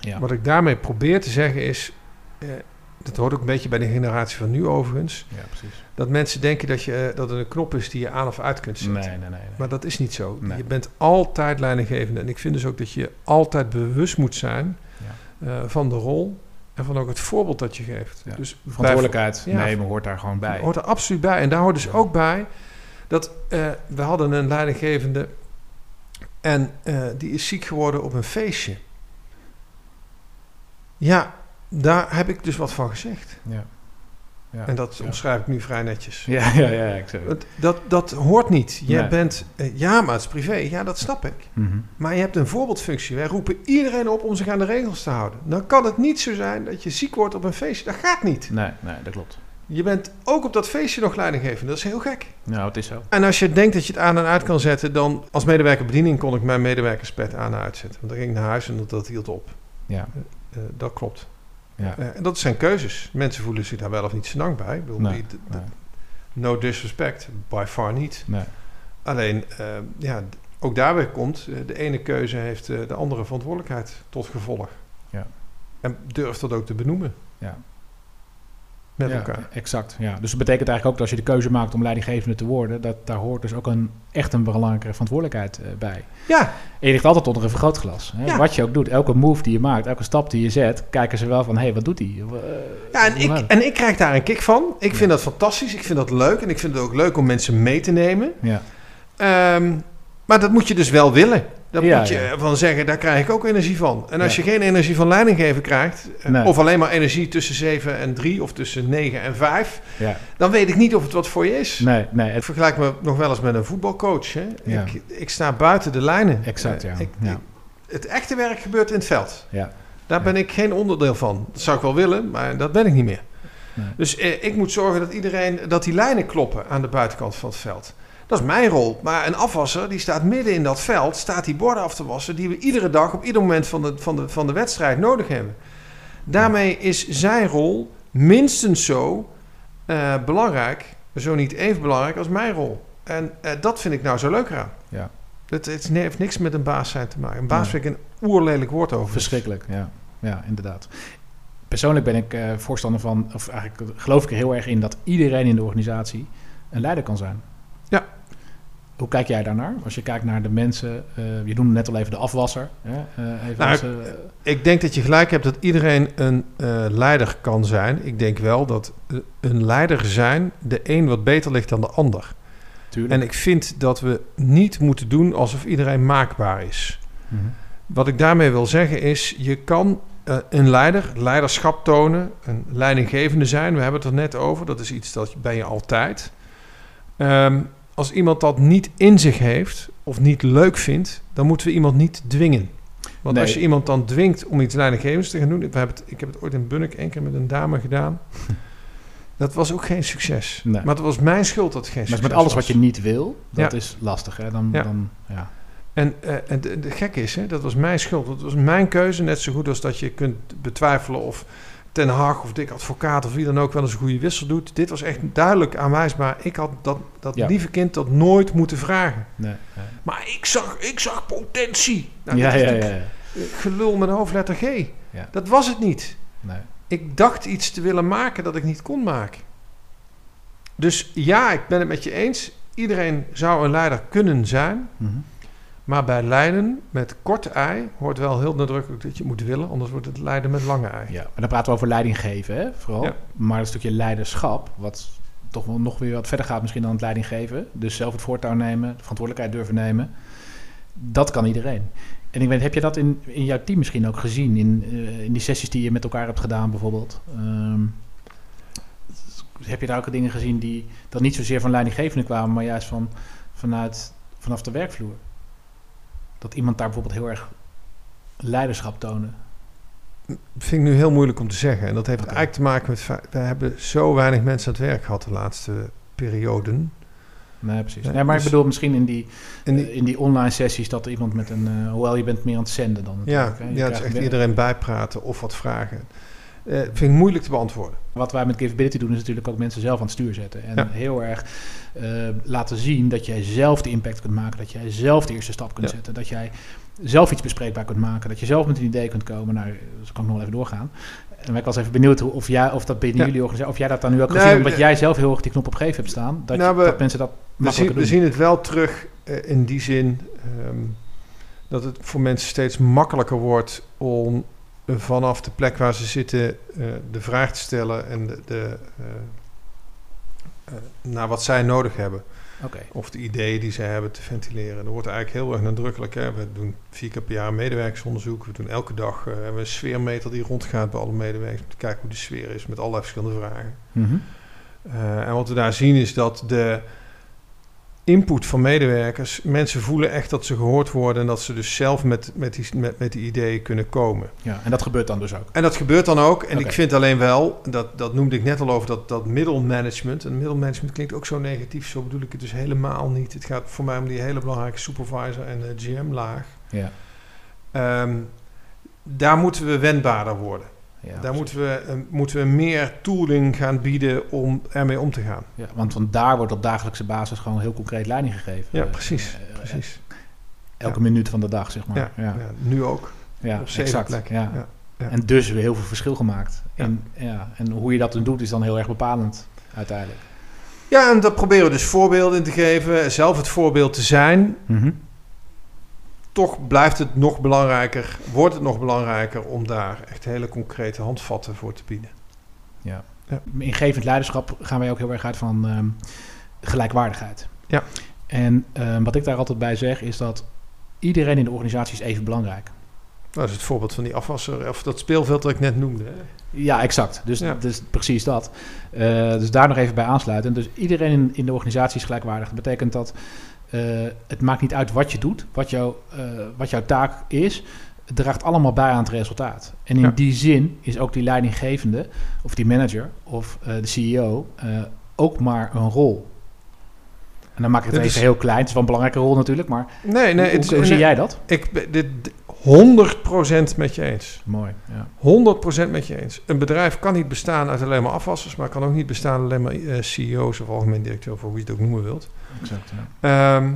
[SPEAKER 1] Ja.
[SPEAKER 2] Wat ik daarmee probeer te zeggen is, eh, dat hoort ook een beetje bij de generatie van nu overigens,
[SPEAKER 1] ja, precies.
[SPEAKER 2] dat mensen denken dat, je, eh, dat er een knop is die je aan of uit kunt zetten.
[SPEAKER 1] nee, nee. nee.
[SPEAKER 2] Maar dat is niet zo.
[SPEAKER 1] Nee.
[SPEAKER 2] Je bent altijd leidinggevende. En ik vind dus ook dat je altijd bewust moet zijn
[SPEAKER 1] Ja.
[SPEAKER 2] eh, van de rol en van ook het voorbeeld dat je geeft.
[SPEAKER 1] Ja.
[SPEAKER 2] Dus
[SPEAKER 1] Verantwoordelijkheid
[SPEAKER 2] Ja.
[SPEAKER 1] nemen hoort daar gewoon bij.
[SPEAKER 2] hoort er absoluut bij. En daar hoort dus
[SPEAKER 1] Ja.
[SPEAKER 2] ook bij dat eh, we hadden een leidinggevende en eh, die is ziek geworden op een feestje. Ja, daar heb ik dus wat van gezegd.
[SPEAKER 1] Ja. Ja.
[SPEAKER 2] En dat
[SPEAKER 1] ja.
[SPEAKER 2] omschrijf ik nu vrij netjes.
[SPEAKER 1] Ja, (laughs) ja, ja, ik zeg het.
[SPEAKER 2] Dat, dat, hoort niet. Je
[SPEAKER 1] Nee.
[SPEAKER 2] bent, eh, ja, maar het is privé. Ja, dat snap ik.
[SPEAKER 1] Mhm.
[SPEAKER 2] Maar je hebt een voorbeeldfunctie. Wij roepen iedereen op om zich aan de regels te houden. Dan kan het niet zo zijn dat je ziek wordt op een feestje. Dat gaat niet.
[SPEAKER 1] Nee, nee, dat klopt.
[SPEAKER 2] Je bent ook op dat feestje nog leidinggevende. Dat is heel gek.
[SPEAKER 1] Nou, het is zo.
[SPEAKER 2] En als je denkt dat je het aan en uit kan zetten, dan als medewerker bediening kon ik mijn medewerkerspet aan en uitzetten. Want dan ging ik naar huis en dat, dat hield op.
[SPEAKER 1] Ja,
[SPEAKER 2] Eh, dat klopt.
[SPEAKER 1] Ja.
[SPEAKER 2] Eh, en dat zijn keuzes. Mensen voelen zich daar wel of niet senang bij. Ik bedoel,
[SPEAKER 1] Nee,
[SPEAKER 2] die- d- d-
[SPEAKER 1] nee.
[SPEAKER 2] no disrespect, by far niet.
[SPEAKER 1] Nee.
[SPEAKER 2] Alleen, eh, ja, ook daarbij komt, eh, de ene keuze heeft de andere verantwoordelijkheid tot gevolg.
[SPEAKER 1] Ja.
[SPEAKER 2] En durft dat ook te benoemen
[SPEAKER 1] Ja.
[SPEAKER 2] Met
[SPEAKER 1] ja,
[SPEAKER 2] elkaar.
[SPEAKER 1] Exact, ja. Dus dat betekent eigenlijk ook dat als je de keuze maakt om leidinggevende te worden, dat daar hoort dus ook een echt een belangrijke verantwoordelijkheid eh, bij.
[SPEAKER 2] Ja,
[SPEAKER 1] En je ligt altijd onder een vergrootglas. Hè?
[SPEAKER 2] Ja.
[SPEAKER 1] Wat je ook doet, elke move die je maakt, elke stap die je zet, kijken ze wel van, hé, hey, wat doet hij? Eh,
[SPEAKER 2] ja en, ik, en ik krijg daar een kick van. Ik
[SPEAKER 1] Ja.
[SPEAKER 2] vind dat fantastisch. Ik vind dat leuk. En ik vind het ook leuk om mensen mee te nemen.
[SPEAKER 1] Ja,
[SPEAKER 2] Ehm, maar dat moet je dus wel willen. Dat
[SPEAKER 1] Ja,
[SPEAKER 2] moet je
[SPEAKER 1] ja.
[SPEAKER 2] van zeggen, daar krijg ik ook energie van. En als
[SPEAKER 1] Ja.
[SPEAKER 2] je geen energie van leidinggeven krijgt, eh,
[SPEAKER 1] Nee.
[SPEAKER 2] of alleen maar energie tussen 7 en 3 of tussen 9 en 5,
[SPEAKER 1] ja.
[SPEAKER 2] dan weet ik niet of het wat voor je is.
[SPEAKER 1] Nee, nee,
[SPEAKER 2] Ik
[SPEAKER 1] het,
[SPEAKER 2] vergelijk me nog wel eens met een voetbalcoach. Hè? Ik, ik sta buiten de lijnen.
[SPEAKER 1] exact, ja.
[SPEAKER 2] Eh, ik-
[SPEAKER 1] ja.
[SPEAKER 2] ik- het echte werk gebeurt in het veld.
[SPEAKER 1] ja.
[SPEAKER 2] Daar ben ik geen onderdeel van. Dat zou ik wel willen, maar dat ben ik niet meer.
[SPEAKER 1] Nee.
[SPEAKER 2] Dus eh, ik moet zorgen dat iedereen, dat die lijnen kloppen aan de buitenkant van het veld. Dat is mijn rol. Maar een afwasser, die staat midden in dat veld, staat die borden af te wassen, die we iedere dag op ieder moment van de, van de, van de wedstrijd nodig hebben. Daarmee is zijn rol minstens zo eh, belangrijk zo niet even belangrijk als mijn rol. En eh, dat vind ik nou zo leuk aan.
[SPEAKER 1] Ja.
[SPEAKER 2] Het, het heeft niks met een baas zijn te maken. Een baas vind ik een oerlelijk woord over.
[SPEAKER 1] Verschrikkelijk, ja. Ja, inderdaad. Persoonlijk ben ik eh, voorstander van, of eigenlijk geloof ik er heel erg in dat iedereen in de organisatie een leider kan zijn. Hoe kijk jij daarnaar? Als je kijkt naar de mensen, eh, je noemde net al even de afwasser. Hè? eh, even
[SPEAKER 2] Nou,
[SPEAKER 1] als, eh,
[SPEAKER 2] Ik denk dat je gelijk hebt dat iedereen een leider kan zijn. Ik denk wel dat een leider zijn de een wat beter ligt dan de ander.
[SPEAKER 1] tuurlijk.
[SPEAKER 2] En ik vind dat we niet moeten doen alsof iedereen maakbaar is.
[SPEAKER 1] Mhm.
[SPEAKER 2] Wat ik daarmee wil zeggen is, je kan een leider, leiderschap tonen, een leidinggevende zijn. We hebben het er net over, dat is iets dat ben je altijd. Ehm, als iemand dat niet in zich heeft of niet leuk vindt, dan moeten we iemand niet dwingen. Want
[SPEAKER 1] Nee.
[SPEAKER 2] als je iemand dan dwingt om iets leidinggevends te gaan doen... We hebben het, ik heb het ooit in Bunnik één keer met een dame gedaan. (laughs) Dat was ook geen succes.
[SPEAKER 1] Nee.
[SPEAKER 2] Maar het was mijn schuld dat het geen
[SPEAKER 1] Maar
[SPEAKER 2] succes
[SPEAKER 1] met alles
[SPEAKER 2] was.
[SPEAKER 1] wat je niet wil, dat
[SPEAKER 2] Ja.
[SPEAKER 1] is lastig. Hè? Dan,
[SPEAKER 2] Ja.
[SPEAKER 1] dan, ja.
[SPEAKER 2] En, eh, en de, de gek is, hè, dat was mijn schuld. Dat was mijn keuze, net zo goed als dat je kunt betwijfelen of Ten Hag of Dick Advocaat of wie dan ook wel eens een goede wissel doet. Dit was echt duidelijk aanwijsbaar. Ik had dat, dat
[SPEAKER 1] Ja.
[SPEAKER 2] lieve kind dat nooit moeten vragen.
[SPEAKER 1] Nee, nee.
[SPEAKER 2] Maar ik zag, ik zag potentie. Nou,
[SPEAKER 1] ja, ja, ja.
[SPEAKER 2] Gelul met een hoofdletter G.
[SPEAKER 1] Ja.
[SPEAKER 2] Dat was het niet.
[SPEAKER 1] Nee.
[SPEAKER 2] Ik dacht iets te willen maken dat ik niet kon maken. Dus ja, ik ben het met je eens. Iedereen zou een leider kunnen zijn.
[SPEAKER 1] Mhm.
[SPEAKER 2] Maar bij leiden met korte ei hoort wel heel nadrukkelijk dat je moet willen, anders wordt het leiden met lange ei.
[SPEAKER 1] Ja, maar dan praten we over leiding geven, hè, vooral.
[SPEAKER 2] Ja.
[SPEAKER 1] Maar een stukje leiderschap, wat toch wel nog weer wat verder gaat misschien dan het leiding geven. Dus zelf het voortouw nemen, de verantwoordelijkheid durven nemen. Dat kan iedereen. En ik weet, heb je dat in, in jouw team misschien ook gezien? In, eh, in die sessies die je met elkaar hebt gedaan bijvoorbeeld? Ehm, heb je daar ook dingen gezien die dan niet zozeer van leidinggevende kwamen, maar juist van, vanuit, vanaf de werkvloer? Dat iemand daar bijvoorbeeld heel erg leiderschap toonde.
[SPEAKER 2] Dat vind ik nu heel moeilijk om te zeggen. En dat heeft eigenlijk te maken met... We hebben zo weinig mensen aan het werk gehad de laatste perioden.
[SPEAKER 1] Nee, precies. Nee, maar
[SPEAKER 2] dus-
[SPEAKER 1] ik bedoel misschien in die, eh, in die online sessies dat er iemand met een... eh, hoewel je bent meer aan het zenden dan
[SPEAKER 2] ja, ja, het is echt iedereen bijpraten of wat vragen. Eh vind ik moeilijk te beantwoorden.
[SPEAKER 1] Wat wij met Givability doen is natuurlijk ook mensen zelf aan het stuur zetten. En
[SPEAKER 2] Ja.
[SPEAKER 1] heel erg eh, laten zien dat jij zelf de impact kunt maken. Dat jij zelf de eerste stap kunt
[SPEAKER 2] Ja.
[SPEAKER 1] zetten. Dat jij zelf iets bespreekbaar kunt maken. Dat je zelf met een idee kunt komen. Nou, dus kan ik nog wel even doorgaan. En ik was even benieuwd hoe- of, jij, of dat binnen
[SPEAKER 2] Ja.
[SPEAKER 1] jullie organisatie... of jij dat dan nu ook
[SPEAKER 2] Nee,
[SPEAKER 1] gezien omdat
[SPEAKER 2] we-
[SPEAKER 1] jij zelf heel erg die knop op gegeven hebt staan. Dat,
[SPEAKER 2] Nou, we-
[SPEAKER 1] dat mensen dat
[SPEAKER 2] We zien,
[SPEAKER 1] makkelijker
[SPEAKER 2] we
[SPEAKER 1] doen.
[SPEAKER 2] zien het wel terug eh, in die zin ehm, dat het voor mensen steeds makkelijker wordt om vanaf de plek waar ze zitten eh, de vraag te stellen en de, de, eh, eh, naar wat zij nodig hebben. Of de ideeën die zij hebben te ventileren. Er wordt eigenlijk heel erg nadrukkelijk. Hè. We doen vier keer per jaar medewerkersonderzoek. We doen elke dag eh, hebben we een sfeermeter die rondgaat bij alle medewerkers. Om te kijken hoe de sfeer is met allerlei verschillende vragen.
[SPEAKER 1] Mhm.
[SPEAKER 2] En wat we daar zien is dat de input van medewerkers, mensen voelen echt dat ze gehoord worden en dat ze dus zelf met, met, die, met, met die ideeën kunnen komen.
[SPEAKER 1] Ja, en dat gebeurt dan dus ook.
[SPEAKER 2] En dat gebeurt dan ook. En ik vind alleen wel, dat, dat noemde ik net al over, dat, dat middelmanagement. En middelmanagement klinkt ook zo negatief, zo bedoel ik het dus helemaal niet. Het gaat voor mij om die hele belangrijke supervisor en de GM-laag.
[SPEAKER 1] Ja.
[SPEAKER 2] Ehm, daar moeten we wendbaarder worden.
[SPEAKER 1] Ja,
[SPEAKER 2] daar moeten we, eh, moeten we meer tooling gaan bieden om ermee om te gaan.
[SPEAKER 1] Ja, want van daar wordt op dagelijkse basis gewoon heel concreet leiding gegeven.
[SPEAKER 2] Ja,
[SPEAKER 1] Eh,
[SPEAKER 2] precies.
[SPEAKER 1] eh,
[SPEAKER 2] Precies.
[SPEAKER 1] Elke
[SPEAKER 2] Ja.
[SPEAKER 1] minuut van de dag, zeg maar.
[SPEAKER 2] Ja,
[SPEAKER 1] Ja,
[SPEAKER 2] nu ook.
[SPEAKER 1] ja
[SPEAKER 2] op
[SPEAKER 1] exact.
[SPEAKER 2] plekken.
[SPEAKER 1] Ja. En dus weer heel veel verschil gemaakt. En, ja, en hoe je dat dan doet is dan heel erg bepalend uiteindelijk.
[SPEAKER 2] Ja, en daar proberen we dus voorbeelden in te geven. Zelf het voorbeeld te zijn.
[SPEAKER 1] Mhm.
[SPEAKER 2] Toch blijft het nog belangrijker, wordt het nog belangrijker om daar echt hele concrete handvatten voor te bieden.
[SPEAKER 1] Ja.
[SPEAKER 2] Ja.
[SPEAKER 1] In gevend leiderschap gaan wij ook heel erg uit van ehm, gelijkwaardigheid.
[SPEAKER 2] Ja.
[SPEAKER 1] En ehm, wat ik daar altijd bij zeg is dat iedereen in de organisatie is even belangrijk.
[SPEAKER 2] Dat is het voorbeeld van die afwasser, of dat speelveld dat ik net noemde. Hè?
[SPEAKER 1] Ja, exact. Dus,
[SPEAKER 2] Ja.
[SPEAKER 1] dus precies dat. Eh, dus daar nog even bij aansluiten. Dus iedereen in, in de organisatie is gelijkwaardig. Dat betekent dat het maakt niet uit wat je doet, wat, jouw eh, wat jouw taak is. Het draagt allemaal bij aan het resultaat. En in
[SPEAKER 2] Ja.
[SPEAKER 1] die zin is ook die leidinggevende, of die manager, of eh, de CEO, eh, ook maar een rol. En dan maak ik het even
[SPEAKER 2] is-
[SPEAKER 1] heel klein. Het is wel een belangrijke rol natuurlijk, maar
[SPEAKER 2] Nee, nee,
[SPEAKER 1] hoe,
[SPEAKER 2] het,
[SPEAKER 1] hoe zie jij dat?
[SPEAKER 2] Ik, ben- dit, 100% met je eens.
[SPEAKER 1] Mooi, ja.
[SPEAKER 2] 100% met je eens. Een bedrijf kan niet bestaan uit alleen maar afwassers, maar kan ook niet bestaan alleen maar eh, CEO's of algemeen directeur, voor wie je het ook noemen wilt.
[SPEAKER 1] Exact, ja.
[SPEAKER 2] Ehm,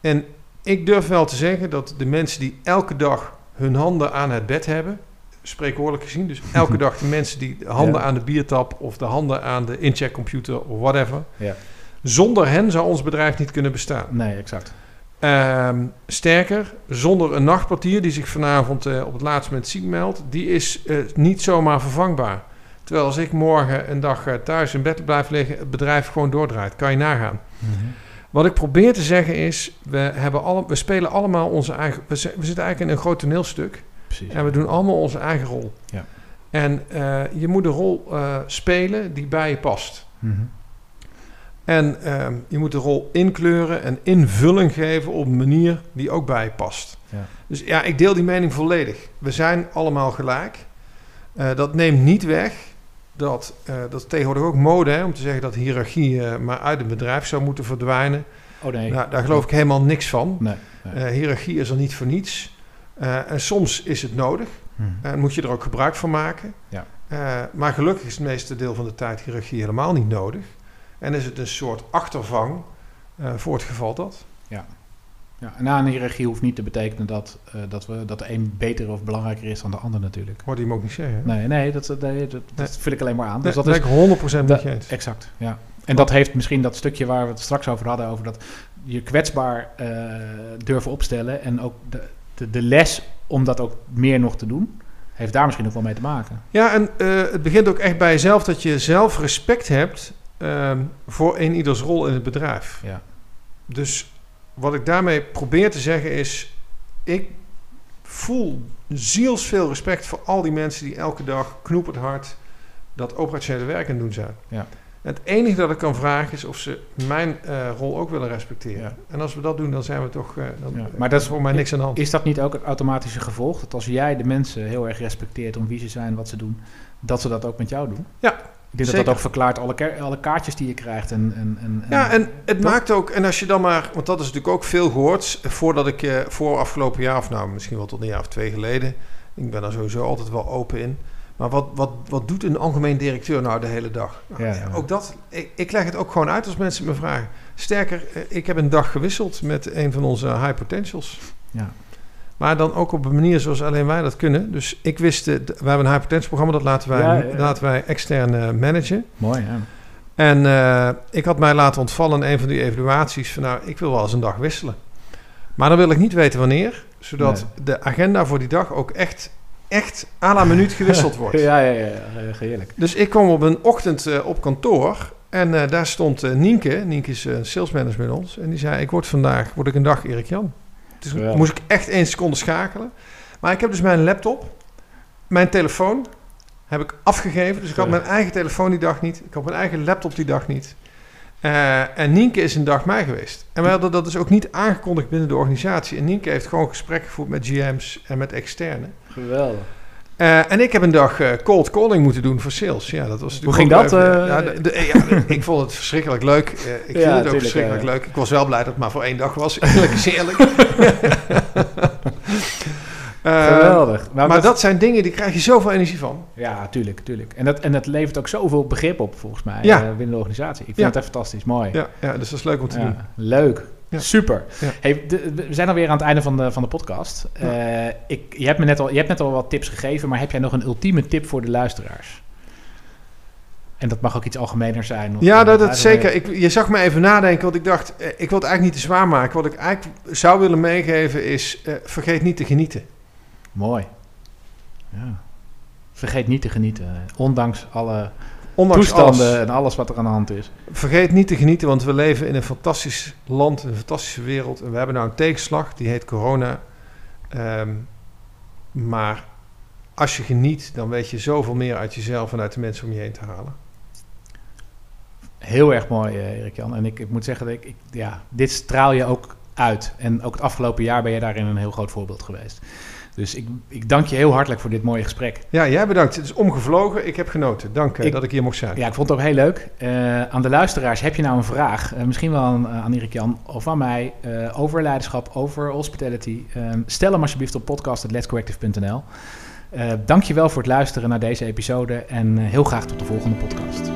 [SPEAKER 2] en ik durf wel te zeggen dat de mensen die elke dag hun handen aan het bed hebben, spreekwoordelijk gezien, dus (laughs) elke dag de mensen die de handen
[SPEAKER 1] Ja.
[SPEAKER 2] aan de biertap of de handen aan de incheckcomputer of whatever,
[SPEAKER 1] Ja.
[SPEAKER 2] zonder hen zou ons bedrijf niet kunnen bestaan.
[SPEAKER 1] Nee, exact.
[SPEAKER 2] Ehm, sterker, zonder een nachtportier die zich vanavond eh, op het laatste moment ziek meldt, die is eh, niet zomaar vervangbaar. Terwijl als ik morgen een dag eh, thuis in bed blijf liggen, het bedrijf gewoon doordraait. Kan je nagaan.
[SPEAKER 1] Mhm.
[SPEAKER 2] Wat ik probeer te zeggen is, we, hebben alle, we spelen allemaal onze eigen... We, we zitten eigenlijk in een groot toneelstuk
[SPEAKER 1] Precies.
[SPEAKER 2] en we doen allemaal onze eigen rol.
[SPEAKER 1] Ja.
[SPEAKER 2] En eh, je moet een rol eh, spelen die bij je past.
[SPEAKER 1] Mhm.
[SPEAKER 2] En ehm, je moet de rol inkleuren en invulling geven op een manier die ook bij je past.
[SPEAKER 1] Ja.
[SPEAKER 2] Dus ja, ik deel die mening volledig. We zijn allemaal gelijk. Eh, dat neemt niet weg dat, eh, dat is tegenwoordig ook mode hè, om te zeggen dat hiërarchie eh, maar uit een bedrijf zou moeten verdwijnen.
[SPEAKER 1] Oh nee.
[SPEAKER 2] Nou, daar geloof ik helemaal niks van.
[SPEAKER 1] Nee. nee.
[SPEAKER 2] Eh hiërarchie is er niet voor niets. En soms is het nodig
[SPEAKER 1] Mhm.
[SPEAKER 2] en moet je er ook gebruik van maken.
[SPEAKER 1] Ja.
[SPEAKER 2] Maar gelukkig is het meeste deel van de tijd hiërarchie helemaal niet nodig. En is het een soort achtervang voor het geval dat.
[SPEAKER 1] Ja, en aan een hiërarchie hoeft niet te betekenen dat, eh, dat, we, dat de een beter of belangrijker is dan de ander natuurlijk.
[SPEAKER 2] Hoorde je hem ook niet zeggen. hè?
[SPEAKER 1] Nee, nee, dat, dat, nee, dat, dat vul ik alleen maar aan.
[SPEAKER 2] Nee,
[SPEAKER 1] Dus dat is
[SPEAKER 2] ik 100% met je eens.
[SPEAKER 1] exact, ja. En dat heeft misschien dat stukje waar we het straks over hadden, over dat je kwetsbaar eh, durven opstellen en ook de, de, de les om dat ook meer nog te doen, heeft daar misschien ook wel mee te maken.
[SPEAKER 2] Ja, en eh, het begint ook echt bij jezelf dat je zelf respect hebt ehm, voor een ieders rol in het bedrijf.
[SPEAKER 1] Ja.
[SPEAKER 2] Dus wat ik daarmee probeer te zeggen is, ik voel zielsveel respect voor al die mensen die elke dag knoepend hard dat operationele werk aan doen zijn.
[SPEAKER 1] Ja.
[SPEAKER 2] Het enige dat ik kan vragen is of ze mijn eh, rol ook willen respecteren.
[SPEAKER 1] Ja.
[SPEAKER 2] En als we dat doen, dan zijn we toch. eh, dan,
[SPEAKER 1] Ja,
[SPEAKER 2] eh,
[SPEAKER 1] maar dat is-
[SPEAKER 2] voor mij niks aan de hand.
[SPEAKER 1] Is dat niet ook het automatische gevolg? Dat als jij de mensen heel erg respecteert om wie ze zijn, wat ze doen, dat ze dat ook met jou doen?
[SPEAKER 2] Ja,
[SPEAKER 1] Ik denk dat
[SPEAKER 2] zeker.
[SPEAKER 1] dat ook verklaart alle, alle kaartjes die je krijgt. En, en, en,
[SPEAKER 2] Ja, en het
[SPEAKER 1] Toch?
[SPEAKER 2] maakt ook, en als je dan maar, want dat is natuurlijk ook veel gehoord, voordat ik eh, voor afgelopen jaar, of nou misschien wel tot een jaar of twee geleden, ik ben daar sowieso altijd wel open in. Maar wat, wat, wat doet een algemeen directeur nou de hele dag? Nou,
[SPEAKER 1] Ja.
[SPEAKER 2] Ook dat, ik, ik leg het ook gewoon uit als mensen me vragen. Sterker, eh, ik heb een dag gewisseld met een van onze high potentials.
[SPEAKER 1] Ja.
[SPEAKER 2] Maar dan ook op een manier zoals alleen wij dat kunnen. Dus ik wist, eh, we hebben een high potential programma, dat laten wij,
[SPEAKER 1] Ja, ja, ja.
[SPEAKER 2] laten wij extern eh, managen.
[SPEAKER 1] Mooi, ja.
[SPEAKER 2] En eh, ik had mij laten ontvallen in een van die evaluaties van nou, ik wil wel eens een dag wisselen. Maar dan wil ik niet weten wanneer, zodat de agenda voor die dag ook echt, echt à la minuut gewisseld (laughs) wordt.
[SPEAKER 1] Ja, ja, ja, ja, heerlijk.
[SPEAKER 2] Dus ik kwam op een ochtend eh, op kantoor en eh, daar stond Nienke, Nienke is een salesmanager bij ons, en die zei ik word vandaag, word ik een dag Erik Jan. Dus
[SPEAKER 1] Geweldig.
[SPEAKER 2] moest ik echt één seconde schakelen. Maar ik heb dus mijn laptop, mijn telefoon heb ik afgegeven. Dus ik had mijn eigen telefoon die dag niet. Ik had mijn eigen laptop die dag niet. Eh, en Nienke is een dag mij geweest. En wij hadden dat dus ook niet aangekondigd binnen de organisatie. En Nienke heeft gewoon gesprekken gevoerd met GM's en met externen.
[SPEAKER 1] Geweldig.
[SPEAKER 2] Eh, en ik heb een dag eh, cold calling moeten doen voor sales. Ja, dat was
[SPEAKER 1] Hoe ging dat, eh?
[SPEAKER 2] ja, de- de- ja, de- ik vond het verschrikkelijk leuk. Ik
[SPEAKER 1] Ja,
[SPEAKER 2] vind het ook
[SPEAKER 1] tuurlijk,
[SPEAKER 2] verschrikkelijk leuk. Ik was wel blij dat het maar voor één dag was. Eerlijk is eerlijk. (laughs)
[SPEAKER 1] Geweldig. Nou,
[SPEAKER 2] maar dat zijn dingen, die krijg je zoveel energie van.
[SPEAKER 1] Ja, tuurlijk, tuurlijk. En dat, en dat levert ook zoveel begrip op, volgens mij, binnen de organisatie. Ik vind het echt fantastisch, mooi.
[SPEAKER 2] Ja, ja, dus dat is leuk om te doen.
[SPEAKER 1] leuk.
[SPEAKER 2] Ja.
[SPEAKER 1] Super.
[SPEAKER 2] Ja.
[SPEAKER 1] Hey, de- we zijn alweer aan het einde van de, van de podcast. Eh, ik, je, hebt me net al, je hebt net al wat tips gegeven, maar heb jij nog een ultieme tip voor de luisteraars? En dat mag ook iets algemener zijn.
[SPEAKER 2] Ja, dat, dat zeker. Ik, je zag me even nadenken, want ik dacht, eh, ik wil het eigenlijk niet te zwaar maken. Wat ik eigenlijk zou willen meegeven is, eh, vergeet niet te genieten.
[SPEAKER 1] Mooi. Ja. Vergeet niet te genieten, ondanks alle
[SPEAKER 2] Ondanks
[SPEAKER 1] toestanden
[SPEAKER 2] alles.
[SPEAKER 1] en alles wat er aan de hand is.
[SPEAKER 2] Vergeet niet te genieten, want we leven in een fantastisch land, een fantastische wereld. En we hebben nou een tegenslag, die heet corona. Ehm, maar als je geniet, dan weet je zoveel meer uit jezelf en uit de mensen om je heen te halen.
[SPEAKER 1] Heel erg mooi, eh, Erik-Jan. En ik, ik moet zeggen, dat ik, ik, ja, dit straal je ook uit. En ook het afgelopen jaar ben je daarin een heel groot voorbeeld geweest. Dus ik, ik dank je heel hartelijk voor dit mooie gesprek.
[SPEAKER 2] Ja, jij bedankt. Het is omgevlogen. Ik heb genoten. Dank
[SPEAKER 1] Ik-
[SPEAKER 2] dat ik hier mocht zijn.
[SPEAKER 1] Ja, ik vond het ook heel leuk. Eh, aan de luisteraars, heb je nou een vraag? eh, misschien wel aan, aan Erik Jan of aan mij eh, over leiderschap, over hospitality. Eh, stel hem alsjeblieft op podcast.letscoactive.nl. Eh Dank je wel voor het luisteren naar deze episode en eh, heel graag tot de volgende podcast.